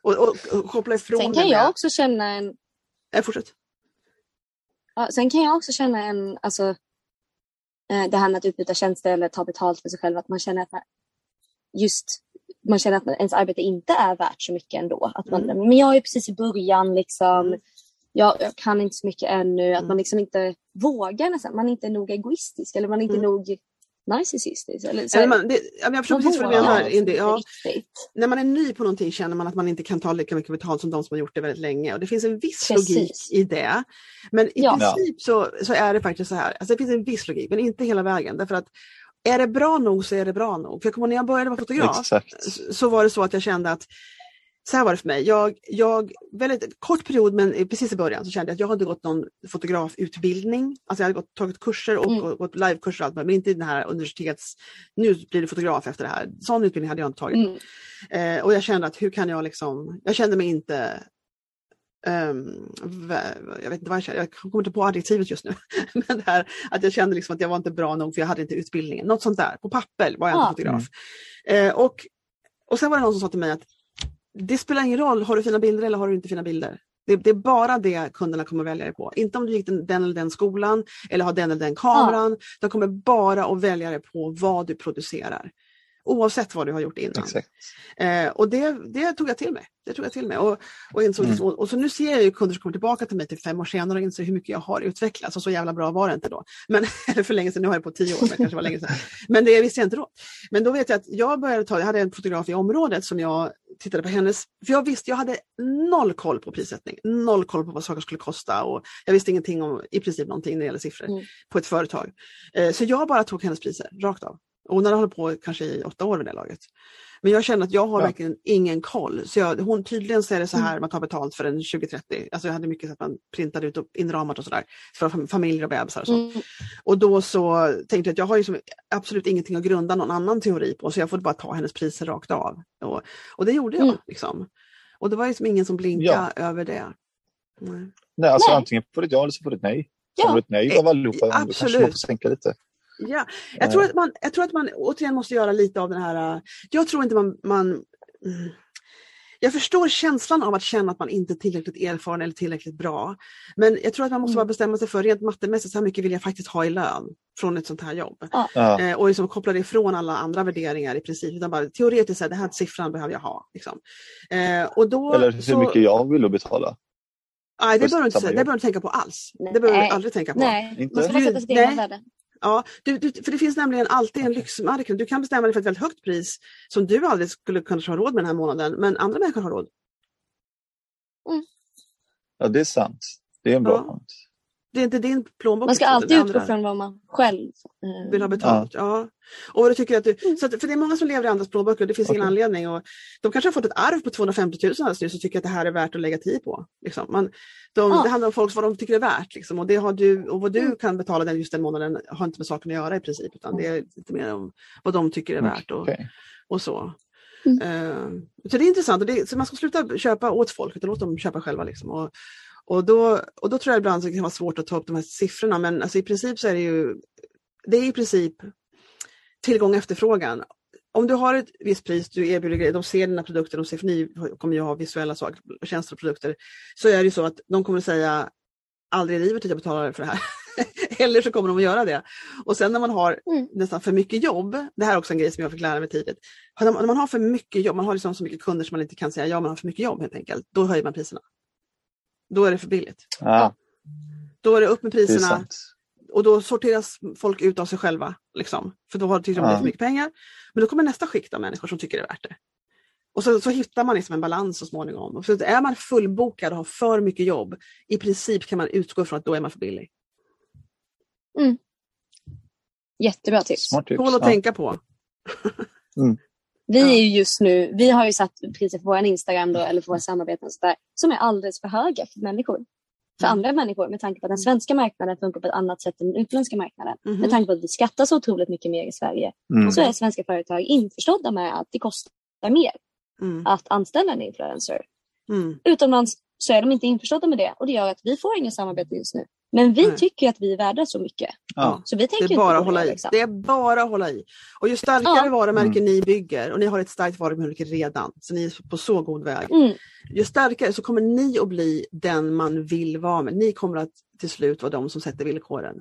Och, och, och, koppla ifrån Sen kan jag också känna en... Äh, fortsätt. Ja, sen kan jag också känna en, alltså eh, det här med att utbyta tjänster eller ta betalt för sig själv, att man känner att man, just man känner att ens arbete inte är värt så mycket ändå. Att man, mm. Men jag är precis i början liksom. Mm. Jag, jag, kan inte så mycket ännu. Att mm. man liksom inte vågar nästan. Man är inte nog egoistisk eller man är inte mm. nog narcissistiskt. Eller, så, man, det, jag förstår precis vad du menar. Ja, när man är ny på någonting känner man att man inte kan ta lika mycket betalt som de som har gjort det väldigt länge. Och det finns en viss precis. logik i det. Men i ja. princip så, så är det faktiskt så här, alltså det finns en viss logik men inte hela vägen. Därför att är det bra nog så är det bra nog. För jag kommer när jag började vara fotograf Exakt. så var det så att jag kände att så här var det för mig. Jag, jag, väldigt kort period, men precis i början så kände jag att jag hade gått någon fotografutbildning. Alltså jag hade gått, tagit kurser och, mm. och gått livekurser och allt, men inte den här universitets, nu blir du fotograf efter det här. Sån utbildning hade jag inte tagit. Mm. Eh, och jag kände att hur kan jag liksom, jag kände mig inte Um, jag vet inte vad jag kände, jag kommer inte på adjektivet just nu. Men det här, att jag kände liksom att jag var inte bra nog för jag hade inte utbildningen. Något sånt där, på papper var jag inte fotograf. Mm. Uh, och, och sen var det någon som sa till mig att det spelar ingen roll, har du fina bilder eller har du inte fina bilder? Det, det är bara det kunderna kommer välja dig på. Inte om du gick den, den eller den skolan eller har den eller den kameran. Ja. De kommer bara att välja dig på vad du producerar. Oavsett vad du har gjort innan. Eh, och det, det tog jag till mig. Det tog jag till mig. Och, och, insåg, mm. och, och, så nu ser jag ju kunder som kommer tillbaka till mig till fem år senare och inser hur mycket jag har utvecklats. Och så jävla bra var det inte då. Men, eller för länge sedan, nu har jag på tio år, men kanske var länge sedan. Men det visste jag inte då. Men då vet jag att jag började ta, jag hade en fotograf i området som jag tittade på hennes, för jag visste, jag hade noll koll på prissättning, noll koll på vad saker skulle kosta och jag visste ingenting om i princip någonting när det gäller siffror mm. på ett företag. Eh, så jag bara tog hennes priser rakt av. Och hon hade hållit på kanske i åtta år vid det laget. Men jag känner att jag har ja. verkligen ingen koll. Så jag, hon tydligen så är det så här, mm. man tar betalt för en 2030. Alltså jag hade mycket så att man printade ut och inramat och sådär. För familjer och bebisar och så. Mm. Och då så tänkte jag att jag har ju absolut ingenting att grunda någon annan teori på så jag får bara ta hennes priser rakt av. Och, och det gjorde jag. Mm. Liksom. Och det var liksom ingen som blinkade ja. över det. Nej. nej, alltså nej. antingen får det ja eller så får det nej. Ja. Får det ett nej av allihopa, Absolut. då kanske man får sänka lite. Ja, jag tror, att man, jag tror att man återigen måste göra lite av den här, jag tror inte man, man mm, jag förstår känslan av att känna att man inte är tillräckligt erfaren eller tillräckligt bra. Men jag tror att man måste Mm. bara bestämma sig för rent mattemässigt, så här mycket vill jag faktiskt ha i lön från ett sånt här jobb. Ja. Eh, och liksom koppla det ifrån alla andra värderingar i princip. Utan bara teoretiskt, så här, den här siffran behöver jag ha. Liksom. Eh, och då, Eller hur så, mycket jag vill betala. Nej, det behöver du inte, det du tänka på alls. Nej. Det behöver du aldrig tänka på. Nej, Inte? man ska bara sätta sitt Nej. Ja, du, du, för det finns nämligen alltid en lyxmarknad. Du kan bestämma dig för ett väldigt högt pris som du aldrig skulle kunna ha råd med den här månaden, men andra människor har råd. Ja, det är sant. Det är en bra Ja. punkt. Det är inte din plånbok. Man ska alltid utgå från vad man själv eh, vill ha betalt. Ja. Och vad du tycker att du, så att, för det är många som lever i andras plånböcker, det finns ingen Okej. anledning. Och de kanske har fått ett arv på 250 000 alldeles nyss och tycker att det här är värt att lägga tid på. Liksom. Man, de, Ja. Det handlar om folk vad de tycker är värt. Liksom. Och, det har du, och vad du Mm. kan betala den just den månaden har inte med saken att göra i princip. Utan det är lite mer om vad de tycker är värt. Och, Okej. och så. Mm. Eh, så det är intressant. Och det, så man ska sluta köpa åt folk utan låt dem köpa själva. Liksom. Och, och, då, och då tror jag ibland så det kan vara svårt att ta upp de här siffrorna men alltså i princip så är det ju det är i princip tillgång och efterfrågan. Om du har ett visst pris, du erbjuder grejer, de ser dina produkter, de ser, för ni kommer ju ha visuella saker, tjänster och produkter, så är det ju så att de kommer att säga aldrig i livet att jag betalar för det här. Eller så kommer de att göra det. Och sen när man har Mm. nästan för mycket jobb, det här är också en grej som jag fick lära mig tidigt, när man har för mycket jobb, man har liksom så mycket kunder som man inte kan säga ja, man har för mycket jobb helt enkelt, då höjer man priserna. Då är det för billigt. Ja, Då är det upp med priserna och då sorteras folk ut av sig själva. Liksom. För då har tycker de det är Ja. för mycket pengar. Men då kommer nästa skikt av människor som tycker det är värt det. Och så, så hittar man liksom en balans så småningom. Och så är man fullbokad och har för mycket jobb, i princip kan man utgå från att då är man för billig. Jättebra tips. Smart tips. Tål att Ja. tänka på. Vi Ja. är ju just nu, vi har ju satt priser på vår Instagram då, eller på våra samarbeten och så där, som är alldeles för höga för människor. För Mm. andra människor med tanke på att den svenska marknaden funkar på ett annat sätt än den utländska marknaden. Mhm. Med tanke på att vi skattar så otroligt mycket mer i Sverige Mm. så är svenska företag införstådda med att det kostar mer Mm. att anställa en influencer. Mm. Utomlands så är de inte införstådda med det och det gör att vi får inga samarbeten just nu. Men vi Nej. tycker att vi är värda så mycket. Ja. Så vi tänker Det är bara att hålla det. i. Liksom. Det är bara att hålla i. Och ju starkare Ja. varumärken ni bygger, och ni har ett starkt varumärke redan, så ni är på så god väg. Mm. Ju starkare så kommer ni att bli den man vill vara med. Ni kommer att till slut vara de som sätter villkoren.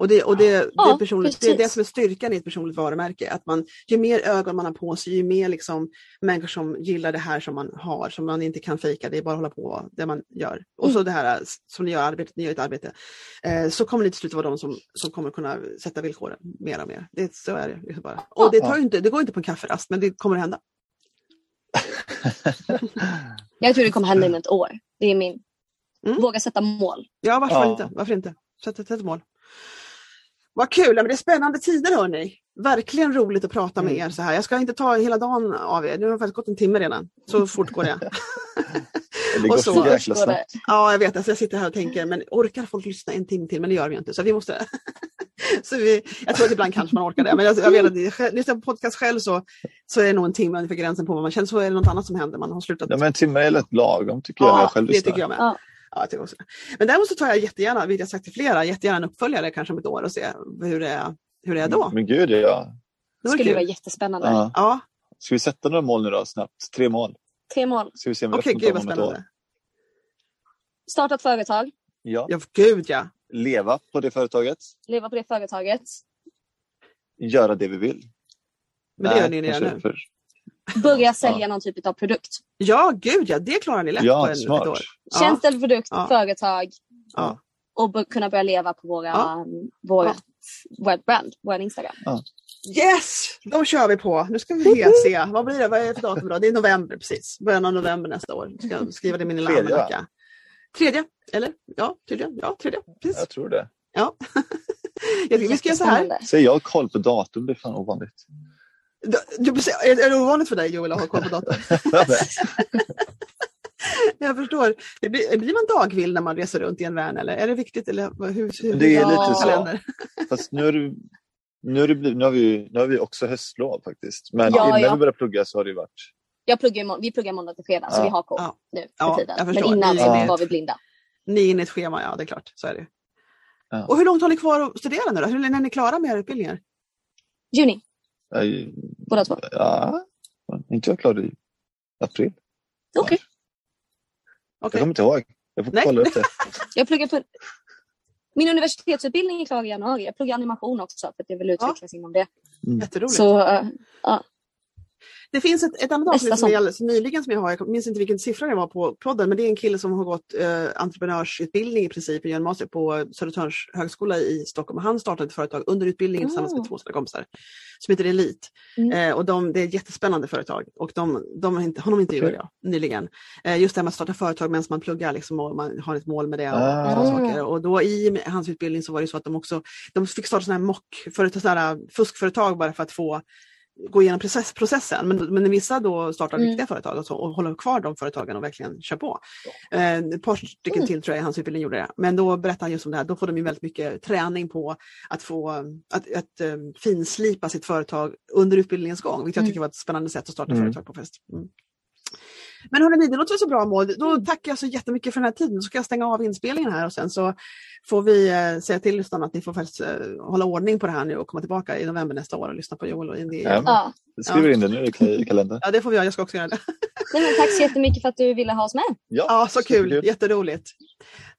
Och det, och det, det, Ja, är personligt, det är det som är styrkan i ett personligt varumärke. Att man, ju mer ögon man har på sig, ju mer liksom människor som gillar det här som man har, som man inte kan fejka, det är bara att hålla på det man gör. Och Mm. så det här som ni gör, arbetet, ni gör ett arbete. Eh, så kommer ni till slut vara de som, som kommer kunna sätta villkoren mer och mer. Det, så är det. Liksom bara. Och det, tar ju inte, det går inte på en kafferast, men det kommer att hända. Jag tror det kommer hända inom ett år. Det är min. Mm. Våga sätta mål. Ja, varför Ja. inte? Varför inte? Sätt ett mål. Vad kul! Men det är spännande tider hörni. Verkligen roligt att prata med Mm. er så här. Jag ska inte ta hela dagen av er. Nu har det faktiskt gått en timme redan. Så fort går det. Det går så- så jäkla det. snabbt. Ja, jag vet. Alltså, jag sitter här och tänker, men orkar folk lyssna en timme till? Men det gör vi inte. Så vi måste... så vi... Jag tror att ibland kanske man orkar det. Men jag, jag vet att det- lyssnar på podcast själv så, så är det nog en timme ungefär gränsen på vad man känner. Så är det något annat som händer. Man har slutat. Ja, men en timme är lätt lagom tycker jag när jag själv det lyssnar. tycker jag med. Ja. Ja, jag också. Men däremot så tar jag jättegärna, vilket jag sagt till flera, jättegärna en uppföljare kanske om ett år och se hur det är, hur det är då. Men gud, ja. Det skulle kul. vara jättespännande. ja. Ja, Ska vi sätta några mål nu då snabbt? Tre mål. Tre mål. Ska vi se om vi okej, uppnår gud vad spännande. Starta ett företag. Ja. Ja, gud ja. Leva på det företaget. Leva på det företaget. Göra det vi vill. Men det gör ni redan nu. för- Börja sälja någon typ av produkt. Ja, gud ja, det klarar ni lätt på Ja, en, ett smart. år. Ja. Tjänst eller produkt, Ja. företag. Ja. Och kunna börja leva på våra, Ja. våra, vårt brand, vår Instagram. Yes, då kör vi på. Nu ska vi se. Vad blir det? Vad är det för datum då? Det är november precis. Början av november nästa år. Jag ska skriva det i min lilla almanacka. Tredje, eller? Ja, tredje. Ja, tredje. Precis. Jag tror det. Ja. Jag tycker vi ska göra så här. Säger jag koll på datum, det är fan ovanligt. Du, du, är, är det ovanligt för dig Joel att ha koll på datorn? Jag förstår. Det blir, blir man dagvill när man reser runt i en van eller är det viktigt? Eller hur, hur, Det är Ja. lite så. Fast nu, är det, nu, är det blivit, nu, har vi, nu har vi också höstlov faktiskt. Men Ja, innan ja. vi började plugga så har det varit... Jag pluggar vi pluggar måndag till fredag så Ja. vi har koll Ja. nu för Ja, tiden. jag Men innan så Ja. var vi blinda. Ni är inne i ett schema, ja det är klart. Så är det. Ja. Och hur långt har ni kvar att studera nu då? Hur länge är ni klara med era utbildningar? Juni, Jag, båda två. ja, inte jag klar i april. Okej. Okay. Jag kommer inte ihåg. Jag får Nej. kolla upp det. jag pluggar på... Min universitetsutbildning är klar i januari. Jag pluggar animation också för att jag vill utvecklas ja. inom det. Mm. Jätteroligt. Så, uh, uh. Det finns ett, ett annat avsnitt som är alldeles nyligen som jag har, jag minns inte vilken siffra det var på podden, men det är en kille som har gått eh, entreprenörsutbildning i princip, en master på Södertörns högskola i Stockholm. Han startade ett företag under utbildningen mm. tillsammans med två sina kompisar som heter Elit. Mm. Eh, och de, det är ett jättespännande företag och de, de har inte, honom intervjuade jag nyligen. Eh, just det här med att starta företag medan man pluggar liksom, och man har ett mål med det. Och, ah. saker. och då i hans utbildning så var det så att de också de fick starta sådana här mock, fuskföretag bara för att få gå igenom process, processen. Men, men vissa då startar mm. riktiga företag och, så, och håller kvar de företagen och verkligen kör på. Eh, ett par stycken mm. till tror jag i hans utbildning gjorde det. Men då berättar han just om det här, då får de ju väldigt mycket träning på att få att, att um, finslipa sitt företag under utbildningens gång, vilket jag mm. tycker var ett spännande sätt att starta mm. företag på. Fest. Men hörni, det låter så bra Maud. Då tackar jag så jättemycket för den här tiden. Så ska jag stänga av inspelningen här och sen så får vi eh, säga till lyssnarna att ni får faktiskt eh, hålla ordning på det här nu och komma tillbaka i november nästa år och lyssna på Joel och Indy. Ja, ja. skriver in det nu i kalendern. Ja, det får vi göra. Jag ska också göra det. Nej, tack så jättemycket för att du ville ha oss med. Ja, ja så kul. Jätteroligt.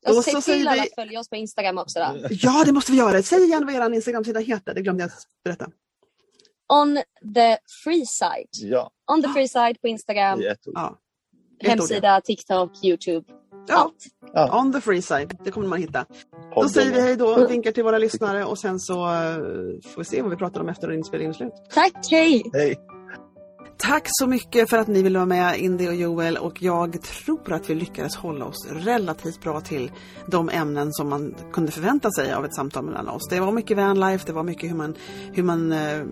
Och se till alla vi... att följa oss på Instagram också. Då. Ja, det måste vi göra. Säg igen vad er Instagram-sida heter. Det glömde jag berätta. On the free side. Ja. On the free side på Instagram. Ja. Hemsida, TikTok, Youtube. Ja, ja, on the free side. Det kommer man hitta. Då säger vi hej då, vinkar till våra lyssnare och sen så uh, får vi se vad vi pratar om efter inspelningen är slut. Tack, hej! Hej! Tack så mycket för att ni ville vara med, Indy och Joel. Och jag tror att vi lyckades hålla oss relativt bra till de ämnen som man kunde förvänta sig av ett samtal mellan oss. Det var mycket vanlife, det var mycket hur, man, hur, man, eh,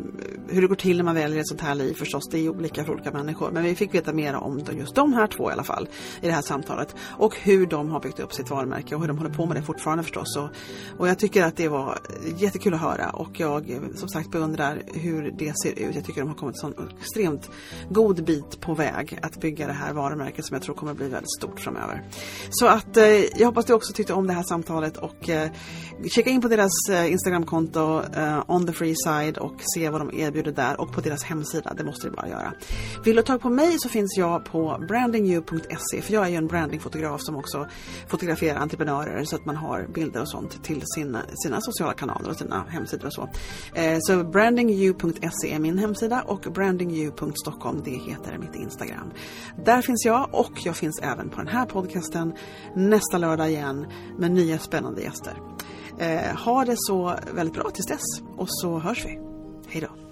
hur det går till när man väljer ett sånt här liv förstås. Det är olika för olika människor. Men vi fick veta mer om just de här två i alla fall i det här samtalet. Och hur de har byggt upp sitt varumärke och hur de håller på med det fortfarande förstås. Och, och jag tycker att det var jättekul att höra och jag som sagt beundrar hur det ser ut. Jag tycker de har kommit så extremt god bit på väg att bygga det här varumärket som jag tror kommer bli väldigt stort framöver. Så att eh, jag hoppas du också tyckte om det här samtalet och eh, kika in på deras eh, Instagramkonto eh, on the free side och se vad de erbjuder där och på deras hemsida. Det måste du bara göra. Vill du ta tag på mig så finns jag på brandingyou.se för jag är ju en brandingfotograf som också fotograferar entreprenörer så att man har bilder och sånt till sina, sina sociala kanaler och sina hemsidor och så. Eh, så brandingyou.se är min hemsida och brandingyou.se Stockholm, det heter mitt Instagram. Där finns jag och jag finns även på den här podcasten nästa lördag igen med nya spännande gäster. Eh, ha det så väldigt bra tills dess och så hörs vi. Hej då!